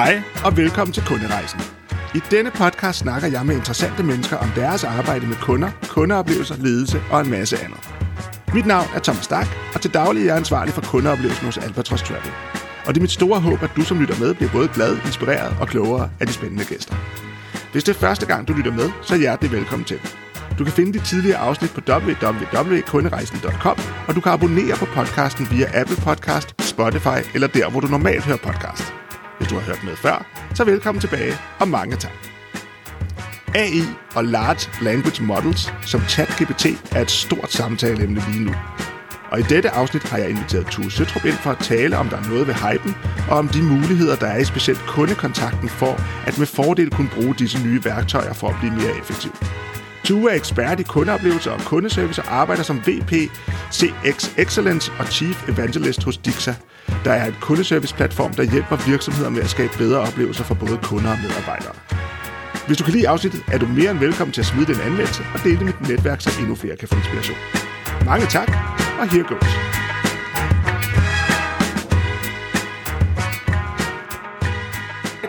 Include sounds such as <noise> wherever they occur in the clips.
Hej og velkommen til Kunderejsen. I denne podcast snakker jeg med interessante mennesker om deres arbejde med kunder, kundeoplevelser, ledelse og en masse andet. Mit navn er Thomas Stark, og til daglig er jeg ansvarlig for kundeoplevelsen hos Albatros Travel. Og det er mit store håb, at du som lytter med bliver både glad, inspireret og klogere af de spændende gæster. Hvis det er første gang, du lytter med, så er hjertelig velkommen til. Du kan finde de tidligere afsnit på www.kunderejsen.com, og du kan abonnere på podcasten via Apple Podcast, Spotify eller der, hvor du normalt hører podcast. Hvis du har hørt med før, så velkommen tilbage, og mange tak. AI og Large Language Models som ChatGPT er et stort samtaleemne lige nu. Og i dette afsnit har jeg inviteret Tue Søtrup ind for at tale om, der er noget ved hypen, og om de muligheder, der er i specielt kundekontakten for at med fordel kunne bruge disse nye værktøjer for at blive mere effektiv. Tue er ekspert i kundeoplevelser og kundeservice og arbejder som VP, CX Excellence og Chief Evangelist hos Dixa, der er et kundeservice-platform, der hjælper virksomheder med at skabe bedre oplevelser for både kunder og medarbejdere. Hvis du kan lide afsnittet, er du mere end velkommen til at smide den anmeldelse og dele det med dit netværk, så endnu flere kan få inspiration. Mange tak, og here goes.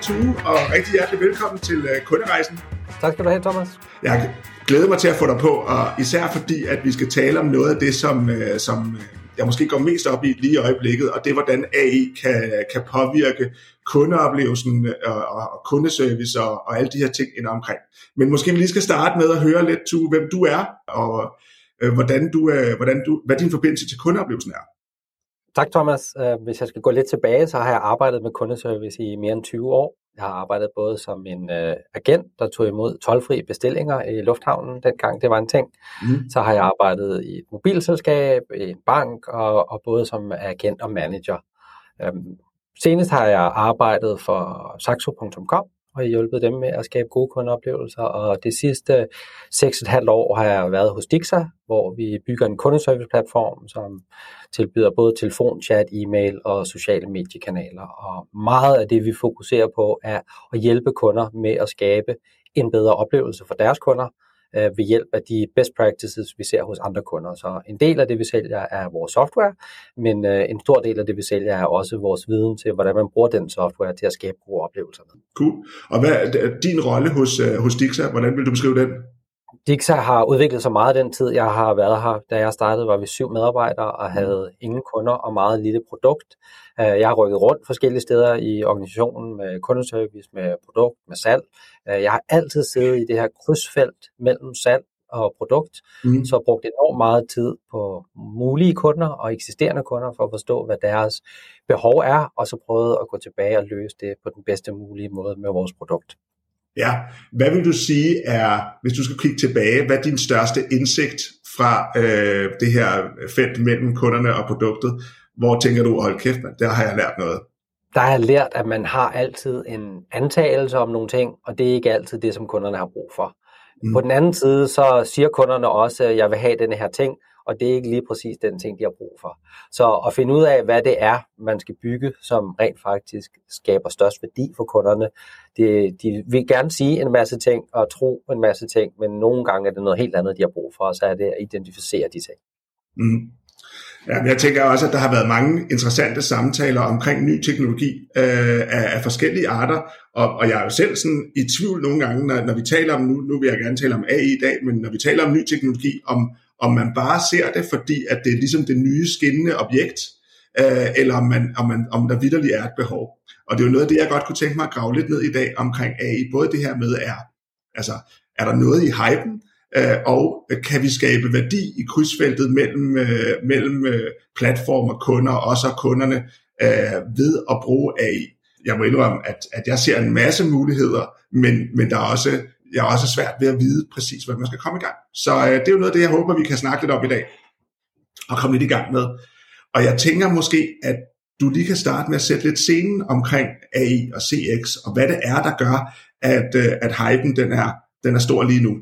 Tue, og rigtig hjertelig velkommen til uh, kunderejsen. Tak skal du have, Thomas. Jeg glæder mig til at få dig på, og især fordi, at vi skal tale om noget af det, som, uh, som jeg måske går mest op i lige i øjeblikket, og det er, hvordan AI kan, kan påvirke kundeoplevelsen øh, og, og kundeservice og, og alle de her ting ind omkring. Men måske vi lige skal starte med at høre lidt, Tue, hvem du er, og øh, hvordan du, øh, hvordan du, hvad din forbindelse til kundeoplevelsen er. Tak, Thomas. Øh, hvis jeg skal gå lidt tilbage, så har jeg arbejdet med kundeservice i mere end 20 år. Jeg har arbejdet både som en uh, agent, der tog imod tolvfri bestillinger i lufthavnen, dengang det var en ting. Mm. Så har jeg arbejdet i et mobilselskab, i en bank, og, og både som agent og manager. Um, senest har jeg arbejdet for Saxo.com, og hjulpet dem med at skabe gode kundeoplevelser. Og det sidste 6,5 år har jeg været hos Dixa, hvor vi bygger en kundeserviceplatform, som tilbyder både telefon, chat, e-mail og sociale mediekanaler. Og meget af det, vi fokuserer på, er at hjælpe kunder med at skabe en bedre oplevelse for deres kunder, øh, ved hjælp af de best practices, vi ser hos andre kunder. Så en del af det, vi sælger, er vores software, men øh, en stor del af det, vi sælger, er også vores viden til, hvordan man bruger den software til at skabe gode oplevelser med. Cool. Og hvad er din rolle hos, øh, hos Dixa? Hvordan vil du beskrive den? Dixa har udviklet sig meget den tid, jeg har været her. Da jeg startede, var vi syv medarbejdere og havde ingen kunder og meget lille produkt. Øh, jeg har rykket rundt forskellige steder i organisationen med kundeservice, med produkt, med salg. Øh, jeg har altid siddet i det her krydsfelt mellem salg og produkt, mm. så brugt enormt meget tid på mulige kunder og eksisterende kunder for at forstå, hvad deres behov er, og så prøvet at gå tilbage og løse det på den bedste mulige måde med vores produkt. Ja, hvad vil du sige er, hvis du skal kigge tilbage, hvad er din største indsigt fra øh, det her felt mellem kunderne og produktet? Hvor tænker du, hold kæft, man, der har jeg lært noget? Der har jeg lært, at man har altid en antagelse om nogle ting, og det er ikke altid det, som kunderne har brug for. Mm. På den anden side, så siger kunderne også, at jeg vil have denne her ting, og det er ikke lige præcis den ting, de har brug for. Så at finde ud af, hvad det er, man skal bygge, som rent faktisk skaber størst værdi for kunderne. De, de vil gerne sige en masse ting og tro en masse ting, men nogle gange er det noget helt andet, de har brug for, og så er det at identificere de ting. Mm. Ja, jeg tænker også, at der har været mange interessante samtaler omkring ny teknologi øh, af, af forskellige arter, og, og jeg er jo selv sådan i tvivl nogle gange, når, når vi taler om, nu, nu vil jeg gerne tale om AI i dag, men når vi taler om ny teknologi, om, om man bare ser det, fordi at det er ligesom det nye skinnende objekt, øh, eller om, man, om, man, om der vidderligt er et behov. Og det er jo noget af det, jeg godt kunne tænke mig at grave lidt ned i dag omkring AI. Både det her med, er, altså, er der noget i hypen, øh, og kan vi skabe værdi i krydsfeltet mellem, øh, mellem øh, platformer, kunder og også kunderne øh, ved at bruge AI. Jeg må indrømme, at, at jeg ser en masse muligheder, men, men der er også jeg er også svært ved at vide præcis, hvad man skal komme i gang. Så øh, det er jo noget af det, jeg håber, vi kan snakke lidt om i dag, og komme lidt i gang med. Og jeg tænker måske, at du lige kan starte med at sætte lidt scenen omkring AI og CX, og hvad det er, der gør, at, øh, at hypen den er, den er stor lige nu.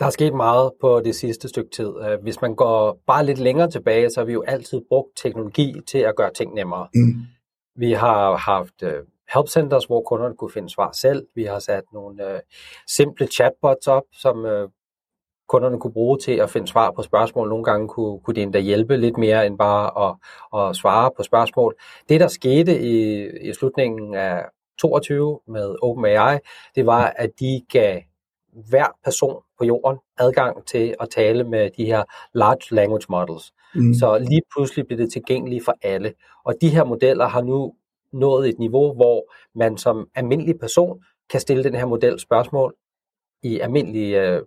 Der er sket meget på det sidste stykke tid. Øh, hvis man går bare lidt længere tilbage, så har vi jo altid brugt teknologi til at gøre ting nemmere. Mm. Vi har haft øh, help centers, hvor kunderne kunne finde svar selv. Vi har sat nogle øh, simple chatbots op, som øh, kunderne kunne bruge til at finde svar på spørgsmål. Nogle gange kunne, kunne det endda hjælpe lidt mere end bare at, at svare på spørgsmål. Det, der skete i, i slutningen af 22 med OpenAI, det var, at de gav hver person på jorden adgang til at tale med de her large language models. Mm. Så lige pludselig blev det tilgængeligt for alle. Og de her modeller har nu nået et niveau, hvor man som almindelig person kan stille den her model spørgsmål i almindelig øh,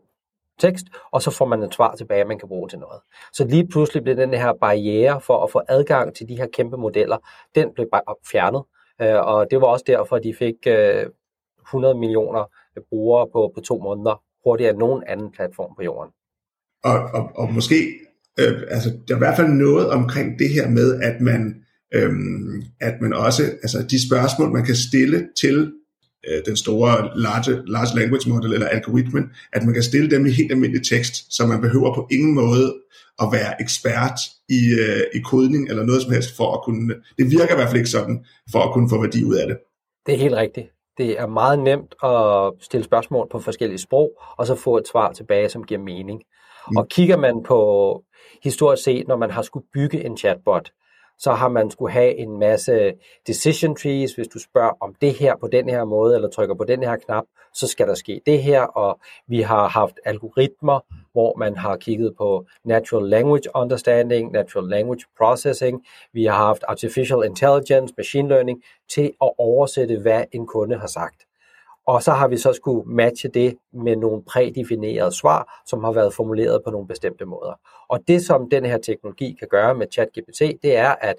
tekst, og så får man et svar tilbage, man kan bruge til noget. Så lige pludselig blev den her barriere for at få adgang til de her kæmpe modeller, den blev bare fjernet. Øh, og det var også derfor, at de fik øh, 100 millioner brugere på, på to måneder, hurtigere end nogen anden platform på jorden. Og, og, og måske, øh, altså der er i hvert fald noget omkring det her med, at man, øh, at man også, altså de spørgsmål, man kan stille til øh, den store large, large language model eller algoritmen, at man kan stille dem i helt almindelig tekst, så man behøver på ingen måde at være ekspert i, øh, i kodning eller noget som helst for at kunne, det virker i hvert fald ikke sådan, for at kunne få værdi ud af det. Det er helt rigtigt. Det er meget nemt at stille spørgsmål på forskellige sprog, og så få et svar tilbage, som giver mening. Mm. Og kigger man på historisk set, når man har skulle bygge en chatbot, så har man skulle have en masse decision trees. Hvis du spørger om det her på den her måde, eller trykker på den her knap, så skal der ske det her. Og vi har haft algoritmer, hvor man har kigget på natural language understanding, natural language processing. Vi har haft artificial intelligence, machine learning, til at oversætte, hvad en kunde har sagt. Og så har vi så skulle matche det med nogle prædefinerede svar, som har været formuleret på nogle bestemte måder. Og det, som den her teknologi kan gøre med ChatGPT, det er at,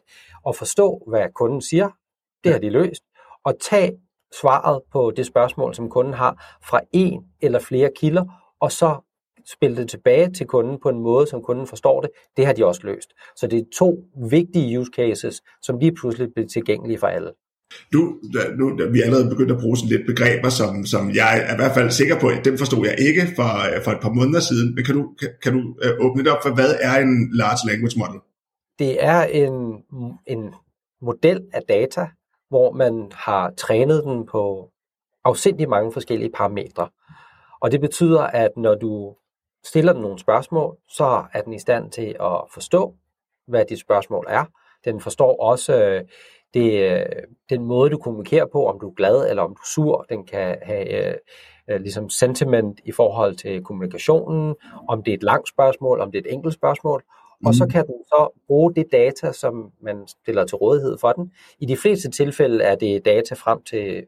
at forstå, hvad kunden siger. Det har de løst. Og tage svaret på det spørgsmål, som kunden har, fra en eller flere kilder, og så spille det tilbage til kunden på en måde, som kunden forstår det. Det har de også løst. Så det er to vigtige use cases, som lige pludselig bliver tilgængelige for alle. Du, nu vi er allerede begyndt at bruge sådan lidt begreber, som, som jeg er i hvert fald sikker på, at dem forstod jeg ikke for, øh, for et par måneder siden. Men kan du, kan, kan du øh, åbne det op for, hvad er en large language model? Det er en, en model af data, hvor man har trænet den på afsindig mange forskellige parametre. Og det betyder, at når du stiller den nogle spørgsmål, så er den i stand til at forstå, hvad dit spørgsmål er. Den forstår også øh, det, øh, den måde, du kommunikerer på, om du er glad eller om du er sur, den kan have øh, øh, ligesom sentiment i forhold til kommunikationen, om det er et langt spørgsmål, om det er et enkelt spørgsmål, mm. og så mhm. kan den så bruge det data, som man stiller til rådighed for den. I de fleste tilfælde er det data frem til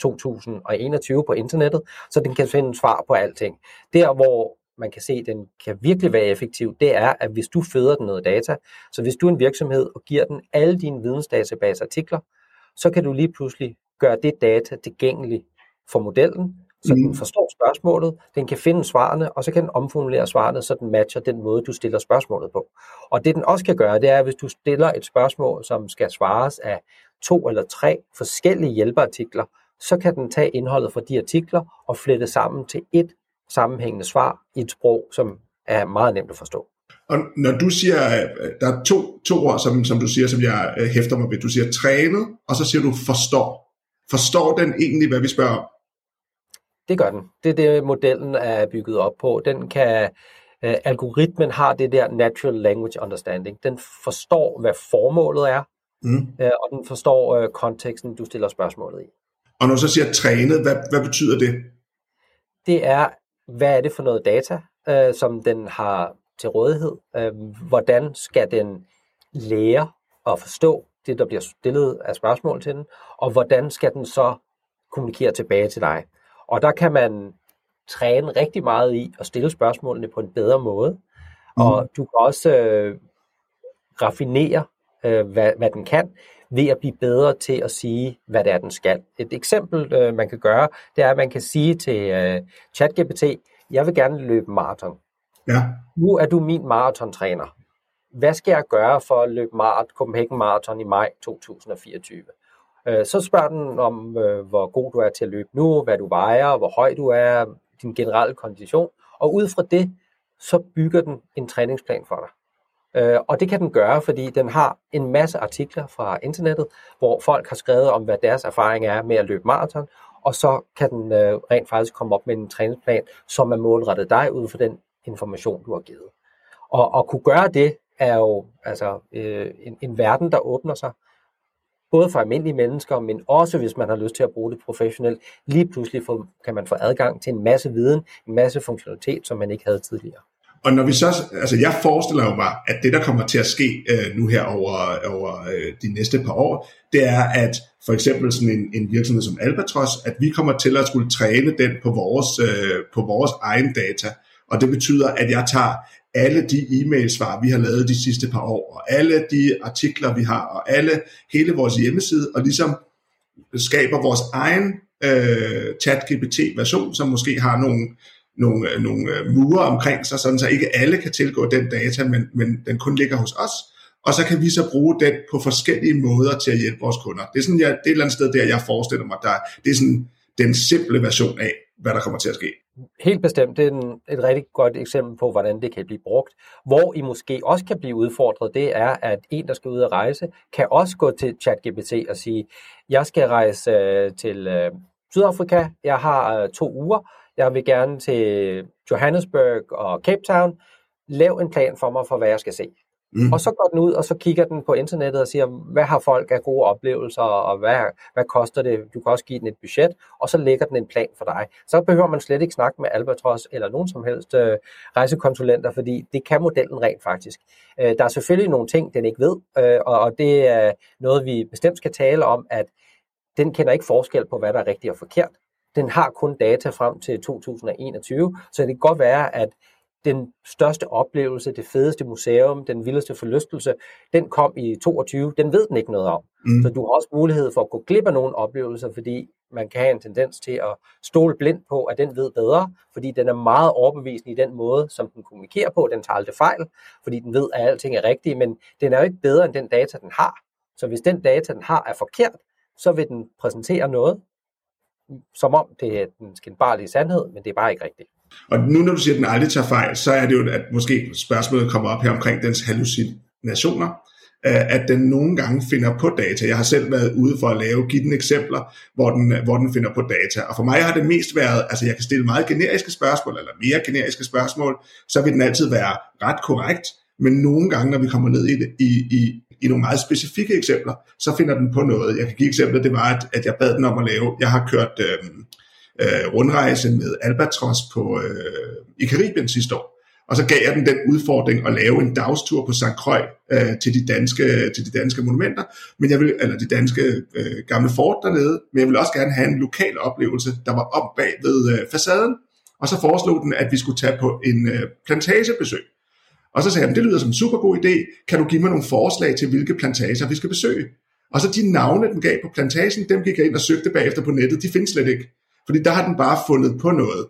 2021 på internettet, så den kan finde svar på alting. Der, hvor man kan se, den kan virkelig være effektiv, det er, at hvis du føder den noget data, så hvis du er en virksomhed og giver den alle dine vidensdatabase artikler, så kan du lige pludselig gøre det data tilgængeligt for modellen, så mm. den forstår spørgsmålet, den kan finde svarene, og så kan den omformulere svarene, så den matcher den måde, du stiller spørgsmålet på. Og det den også kan gøre, det er, at hvis du stiller et spørgsmål, som skal svares af to eller tre forskellige hjælpeartikler, så kan den tage indholdet fra de artikler og flette sammen til et sammenhængende svar i et sprog, som er meget nemt at forstå. Og når du siger, der er to, to ord, som, som du siger, som jeg øh, hæfter mig ved. Du siger trænet, og så siger du forstår. Forstår den egentlig, hvad vi spørger om? Det gør den. Det er det, modellen er bygget op på. Den kan, uh, algoritmen har det der natural language understanding. Den forstår, hvad formålet er, mm. uh, og den forstår konteksten, du stiller spørgsmålet i. Og når du så siger trænet, hvad, hvad betyder det? Det er, hvad er det for noget data, øh, som den har til rådighed? Øh, hvordan skal den lære at forstå det, der bliver stillet af spørgsmål til den? Og hvordan skal den så kommunikere tilbage til dig? Og der kan man træne rigtig meget i at stille spørgsmålene på en bedre måde. Mm. Og du kan også øh, raffinere, øh, hvad, hvad den kan, ved at blive bedre til at sige, hvad det er, den skal. Et eksempel, øh, man kan gøre, det er, at man kan sige til øh, ChatGPT, jeg vil gerne løbe maraton. Ja. Nu er du min maratontræner. Hvad skal jeg gøre for at løbe maraton, Copenhagen Marathon i maj 2024? Øh, så spørger den om, øh, hvor god du er til at løbe nu, hvad du vejer, hvor høj du er, din generelle kondition. Og ud fra det, så bygger den en træningsplan for dig. Øh, og det kan den gøre, fordi den har en masse artikler fra internettet, hvor folk har skrevet om, hvad deres erfaring er med at løbe maraton, og så kan den øh, rent faktisk komme op med en træningsplan, som er målrettet dig ud fra den information, du har givet. Og at kunne gøre det er jo altså øh, en, en verden, der åbner sig. både for almindelige mennesker, men også hvis man har lyst til at bruge det professionelt. Lige pludselig får, kan man få adgang til en masse viden, en masse funktionalitet, som man ikke havde tidligere. Og når vi så, altså jeg forestiller jo mig, at det der kommer til at ske øh, nu her over, over øh, de næste par år, det er, at for eksempel sådan en, en virksomhed som Albatros, at vi kommer til at skulle træne den på vores, øh, på vores egen data. Og det betyder, at jeg tager alle de e-mailsvar, vi har lavet de sidste par år, og alle de artikler, vi har, og alle hele vores hjemmeside, og ligesom skaber vores egen øh, chat-GPT-version, som måske har nogle, nogle, øh, nogle øh, mure omkring sig, sådan så ikke alle kan tilgå den data, men, men den kun ligger hos os. Og så kan vi så bruge den på forskellige måder til at hjælpe vores kunder. Det er, sådan, jeg, det er et eller andet sted, der jeg forestiller mig, der, det er sådan den simple version af, hvad der kommer til at ske. Helt bestemt. Det er en, et rigtig godt eksempel på, hvordan det kan blive brugt. Hvor I måske også kan blive udfordret, det er, at en, der skal ud og rejse, kan også gå til ChatGPT og sige, jeg skal rejse øh, til øh, Sydafrika, jeg har øh, to uger, jeg vil gerne til Johannesburg og Cape Town, lav en plan for mig for, hvad jeg skal se. Mm. Og så går den ud, og så kigger den på internettet og siger, hvad har folk af gode oplevelser, og hvad, hvad koster det? Du kan også give den et budget, og så lægger den en plan for dig. Så behøver man slet ikke snakke med Albatros eller nogen som helst øh, rejsekonsulenter, fordi det kan modellen rent faktisk. Øh, der er selvfølgelig nogle ting, den ikke ved, øh, og, og det er noget, vi bestemt skal tale om, at den kender ikke forskel på, hvad der er rigtigt og forkert. Den har kun data frem til 2021, så det kan godt være, at den største oplevelse, det fedeste museum, den vildeste forlystelse, den kom i 22, den ved den ikke noget om. Mm. Så du har også mulighed for at gå glip af nogle oplevelser, fordi man kan have en tendens til at stole blindt på, at den ved bedre, fordi den er meget overbevisende i den måde, som den kommunikerer på. Den tager aldrig fejl, fordi den ved, at alting er rigtigt, men den er jo ikke bedre end den data, den har. Så hvis den data, den har, er forkert, så vil den præsentere noget, som om det er den skinbarlige sandhed, men det er bare ikke rigtigt. Og nu når du siger, at den aldrig tager fejl, så er det jo, at måske spørgsmålet kommer op her omkring dens hallucinationer, øh, at den nogle gange finder på data. Jeg har selv været ude for at lave, give den eksempler, hvor den, hvor den finder på data. Og for mig har det mest været, altså jeg kan stille meget generiske spørgsmål, eller mere generiske spørgsmål, så vil den altid være ret korrekt, men nogle gange, når vi kommer ned i, det, i, i, i nogle meget specifikke eksempler, så finder den på noget. Jeg kan give eksempler, det var, at, at jeg bad den om at lave, jeg har kørt øh, øh, rundrejse med Albatros på, øh, i Karibien sidste år. Og så gav jeg den den udfordring at lave en dagstur på St. Croix øh, til, de danske, til de danske monumenter, men jeg vil, eller de danske øh, gamle fort dernede, men jeg vil også gerne have en lokal oplevelse, der var op bag ved øh, facaden. Og så foreslog den, at vi skulle tage på en øh, plantagebesøg. Og så sagde han, det lyder som en super god idé, kan du give mig nogle forslag til, hvilke plantager vi skal besøge? Og så de navne, den gav på plantagen, dem gik jeg ind og søgte bagefter på nettet, de findes slet ikke. Fordi der har den bare fundet på noget.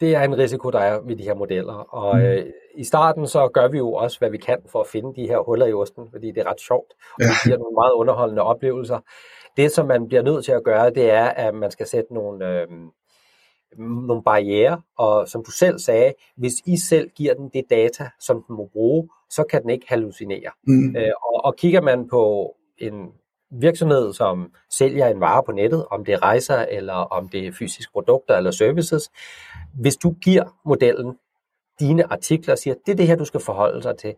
Det er en risiko, der er ved de her modeller. Og mm. øh, i starten så gør vi jo også, hvad vi kan for at finde de her huller i osten, fordi det er ret sjovt, og det giver nogle meget underholdende oplevelser. Det, som man bliver nødt til at gøre, det er, at man skal sætte nogle, øh, nogle barriere, og som du selv sagde, hvis I selv giver den det data, som den må bruge, så kan den ikke hallucinere. Mm. Øh, og, og kigger man på en virksomhed, som sælger en vare på nettet, om det er rejser, eller om det er fysiske produkter eller services, hvis du giver modellen dine artikler og siger, det er det her, du skal forholde sig til.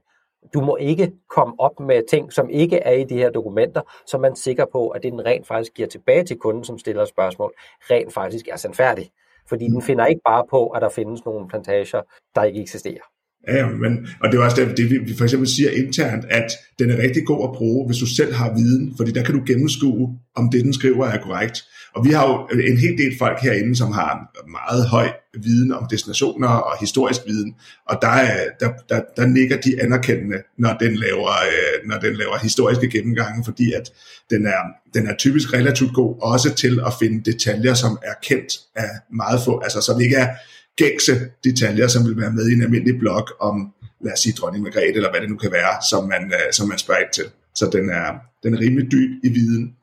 Du må ikke komme op med ting, som ikke er i de her dokumenter, så man er sikker på, at det den rent faktisk giver tilbage til kunden, som stiller spørgsmål, rent faktisk er sandfærdig. Fordi den finder ikke bare på, at der findes nogle plantager, der ikke eksisterer. Ja, men, og det er også det, vi for eksempel siger internt, at den er rigtig god at bruge, hvis du selv har viden, fordi der kan du gennemskue, om det, den skriver, er korrekt. Og vi har jo en hel del folk herinde, som har meget høj viden om destinationer og historisk viden, og der, er, der, der, der nikker de anerkendende, når den laver, øh, når den laver historiske gennemgange, fordi at den er, den er typisk relativt god også til at finde detaljer, som er kendt af meget få, altså som ikke er gængse detaljer, som vil være med i en almindelig blog om, lad os sige, dronning Margrethe, eller hvad det nu kan være, som man, øh, som man spørger ind til. Så den er, den er rimelig dyb i viden.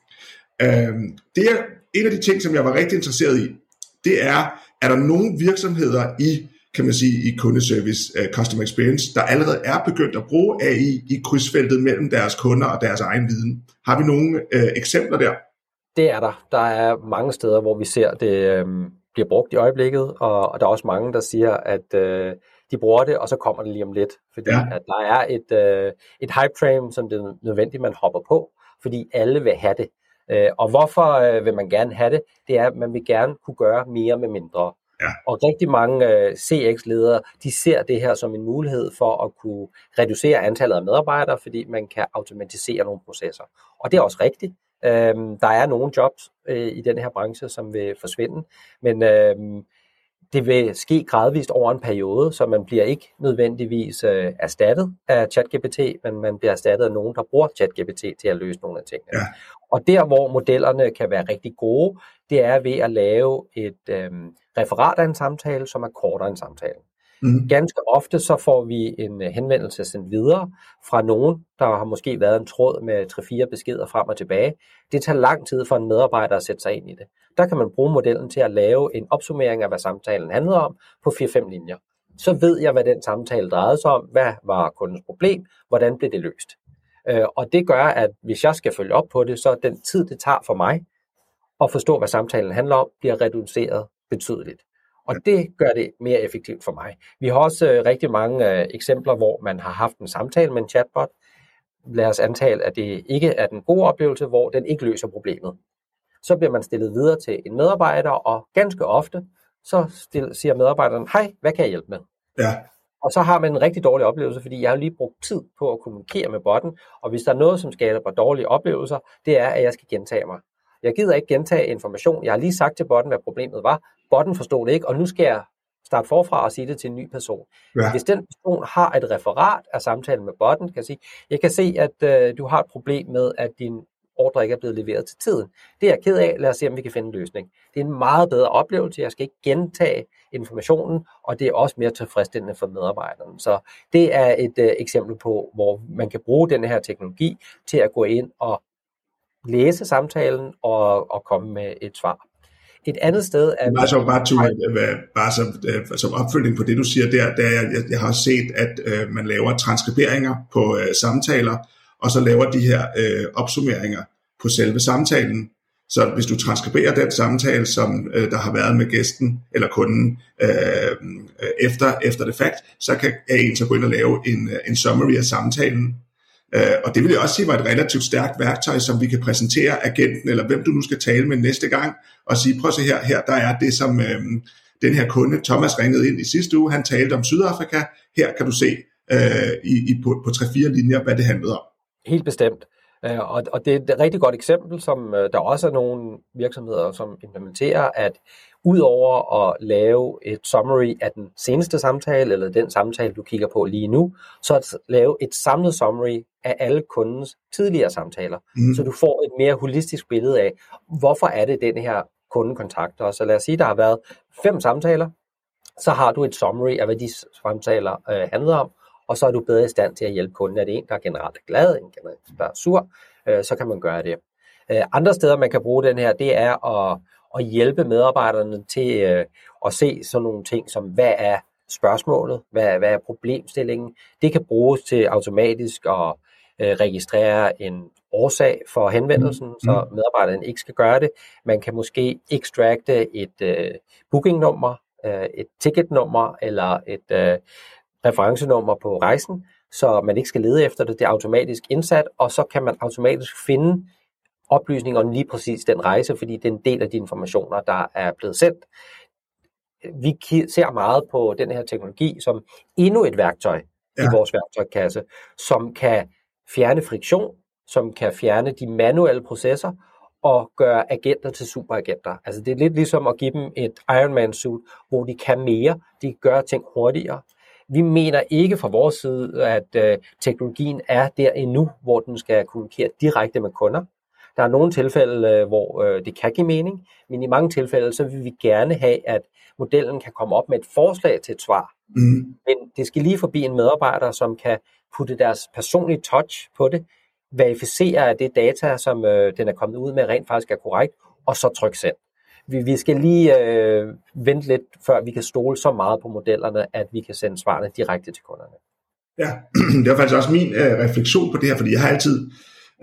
Øh, det er en af de ting, som jeg var rigtig interesseret i, det er, er der nogle virksomheder i, kan man sige, i kundeservice, uh, customer experience, der allerede er begyndt at bruge AI i krydsfeltet mellem deres kunder og deres egen viden. Har vi nogle uh, eksempler der? Det er der. Der er mange steder, hvor vi ser det, øh, bliver brugt i øjeblikket, og, og der er også mange, der siger, at øh, de bruger det, og så kommer det lige om lidt, fordi ja. at der er et, øh, et hype train, som det er nødvendigt, man hopper på, fordi alle vil have det. Øh, og hvorfor øh, vil man gerne have det? Det er, at man vil gerne kunne gøre mere med mindre. Ja. Og rigtig mange øh, CX-ledere, de ser det her som en mulighed for at kunne reducere antallet af medarbejdere, fordi man kan automatisere nogle processer. Og det er også rigtigt. Øhm, der er nogle jobs øh, i den her branche, som vil forsvinde, men øhm, det vil ske gradvist over en periode, så man bliver ikke nødvendigvis øh, erstattet af ChatGPT, men man bliver erstattet af nogen, der bruger ChatGPT til at løse nogle af tingene. Ja. Og der, hvor modellerne kan være rigtig gode, det er ved at lave et øh, referat af en samtale, som er kortere end samtalen. Mm. Ganske ofte så får vi en øh, henvendelse sendt videre fra nogen, der har måske været en tråd med 3-4 beskeder frem og tilbage. Det tager lang tid for en medarbejder at sætte sig ind i det. Der kan man bruge modellen til at lave en opsummering af, hvad samtalen handlede om på 4-5 linjer. Så ved jeg, hvad den samtale drejede sig om, hvad var kundens problem, hvordan blev det løst. Øh, og det gør, at hvis jeg skal følge op på det, så den tid, det tager for mig at forstå, hvad samtalen handler om, bliver reduceret betydeligt. Og det gør det mere effektivt for mig. Vi har også øh, rigtig mange øh, eksempler, hvor man har haft en samtale med en chatbot. Lad os antage, at det ikke er den gode oplevelse, hvor den ikke løser problemet. Så bliver man stillet videre til en medarbejder, og ganske ofte, så still, siger medarbejderen, hej, hvad kan jeg hjælpe med? Ja. Og så har man en rigtig dårlig oplevelse, fordi jeg har lige brugt tid på at kommunikere med botten, og hvis der er noget, som skaber dårlige oplevelser, det er, at jeg skal gentage mig. Jeg gider ikke gentage information. Jeg har lige sagt til botten, hvad problemet var. Botten forstod det ikke, og nu skal jeg starte forfra og sige det til en ny person. Ja. Hvis den person har et referat af samtalen med botten, kan sige, jeg kan se, at øh, du har et problem med, at din ordre ikke er blevet leveret til tiden. Det er jeg ked af. Lad os se, om vi kan finde en løsning. Det er en meget bedre oplevelse. Jeg skal ikke gentage informationen, og det er også mere tilfredsstillende for medarbejderne. Så det er et øh, eksempel på, hvor man kan bruge den her teknologi til at gå ind og læse samtalen og, og komme med et svar. Et andet sted er... Bare, så, bare, to, bare som, øh, som øh, opfølging på det, du siger der, der jeg, jeg, jeg har set, at øh, man laver transkriberinger på øh, samtaler, og så laver de her øh, opsummeringer på selve samtalen. Så hvis du transkriberer den samtale, som øh, der har været med gæsten eller kunden øh, øh efter, efter det fakt, så kan en så gå ind og lave en, en summary af samtalen. Øh, og det vil jeg også sige var et relativt stærkt værktøj, som vi kan præsentere agenten, eller hvem du nu skal tale med næste gang, og sige, prøv at se her, her der er det, som øh, den her kunde, Thomas ringede ind i sidste uge, han talte om Sydafrika, her kan du se øh, i, i, på, på 3-4 linjer, hvad det handlede om. Helt bestemt. Øh, og, og det er et rigtig godt eksempel, som øh, der også er nogle virksomheder, som implementerer, at udover at lave et summary af den seneste samtale, eller den samtale, du kigger på lige nu, så at lave et samlet summary af alle kundens tidligere samtaler, mm. så du får et mere holistisk billede af, hvorfor er det, den her kunde kontakter os. Så lad os sige, der har været fem samtaler, så har du et summary af, hvad de samtaler øh, handler om, og så er du bedre i stand til at hjælpe kunden. Er det en, der er generelt glad, en generelt der er sur, øh, så kan man gøre det. Øh, andre steder, man kan bruge den her, det er at, at hjælpe medarbejderne til øh, at se sådan nogle ting som, hvad er spørgsmålet, hvad, hvad er problemstillingen. Det kan bruges til automatisk at øh, registrere en årsag for henvendelsen, mm. så medarbejderen ikke skal gøre det. Man kan måske ekstrakte et øh, bookingnummer, øh, et ticketnummer eller et øh, referencenummer på rejsen, så man ikke skal lede efter det. Det er automatisk indsat, og så kan man automatisk finde oplysninger om lige præcis den rejse, fordi det er en del af de informationer, der er blevet sendt. Vi ser meget på den her teknologi som endnu et værktøj ja. i vores værktøjkasse, som kan fjerne friktion, som kan fjerne de manuelle processer og gøre agenter til superagenter. Altså det er lidt ligesom at give dem et Iron suit, hvor de kan mere, de gør ting hurtigere. Vi mener ikke fra vores side, at øh, teknologien er der endnu, hvor den skal kommunikere direkte med kunder. Der er nogle tilfælde, øh, hvor øh, det kan give mening, men i mange tilfælde, så vil vi gerne have, at modellen kan komme op med et forslag til et svar. Mm. Men det skal lige forbi en medarbejder, som kan putte deres personlige touch på det, verificere, at det data, som øh, den er kommet ud med, rent faktisk er korrekt, og så trykke send vi, vi skal lige øh, vente lidt, før vi kan stole så meget på modellerne, at vi kan sende svarene direkte til kunderne. Ja, <clears throat> det var faktisk også min øh, refleksion på det her, fordi jeg har altid,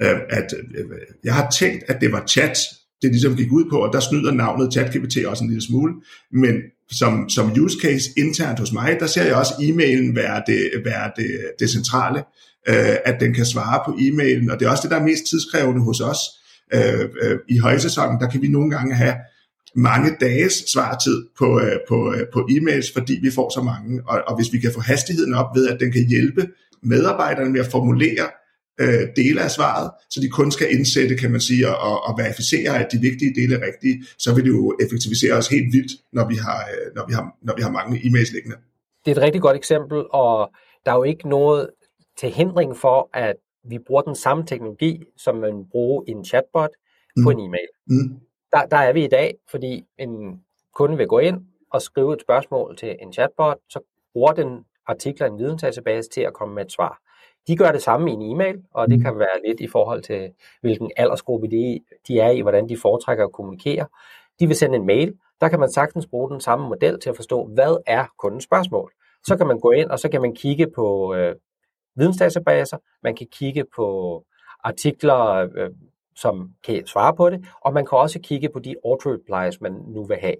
øh, at øh, jeg har tænkt, at det var chat, det ligesom gik ud på, og der snyder navnet ChatGPT også en lille smule, men som, som use case internt hos mig, der ser jeg også e-mailen være det, være det, det centrale, øh, at den kan svare på e-mailen, og det er også det, der er mest tidskrævende hos os. Øh, øh, I højsæsonen, der kan vi nogle gange have mange dages svartid på, øh, på, øh, på e-mails, fordi vi får så mange, og, og hvis vi kan få hastigheden op ved, at den kan hjælpe medarbejderne med at formulere øh, dele af svaret, så de kun skal indsætte, kan man sige, og, og verificere, at de vigtige dele er rigtige, så vil det jo effektivisere os helt vildt, når vi har, øh, når vi har, når vi har mange e-mails liggende. Det er et rigtig godt eksempel, og der er jo ikke noget til hindring for, at vi bruger den samme teknologi, som man bruger i en chatbot mm. på en e-mail. Mm. Der, der er vi i dag, fordi en kunde vil gå ind og skrive et spørgsmål til en chatbot, så bruger den artikler i en vidensdatabase til at komme med et svar. De gør det samme i en e-mail, og det mm. kan være lidt i forhold til, hvilken aldersgruppe de, de er i, hvordan de foretrækker at kommunikere. De vil sende en mail, der kan man sagtens bruge den samme model til at forstå, hvad er kundens spørgsmål. Så kan man gå ind, og så kan man kigge på øh, vidensdatabaser, man kan kigge på artikler, øh, som kan svare på det, og man kan også kigge på de auto-replies, man nu vil have.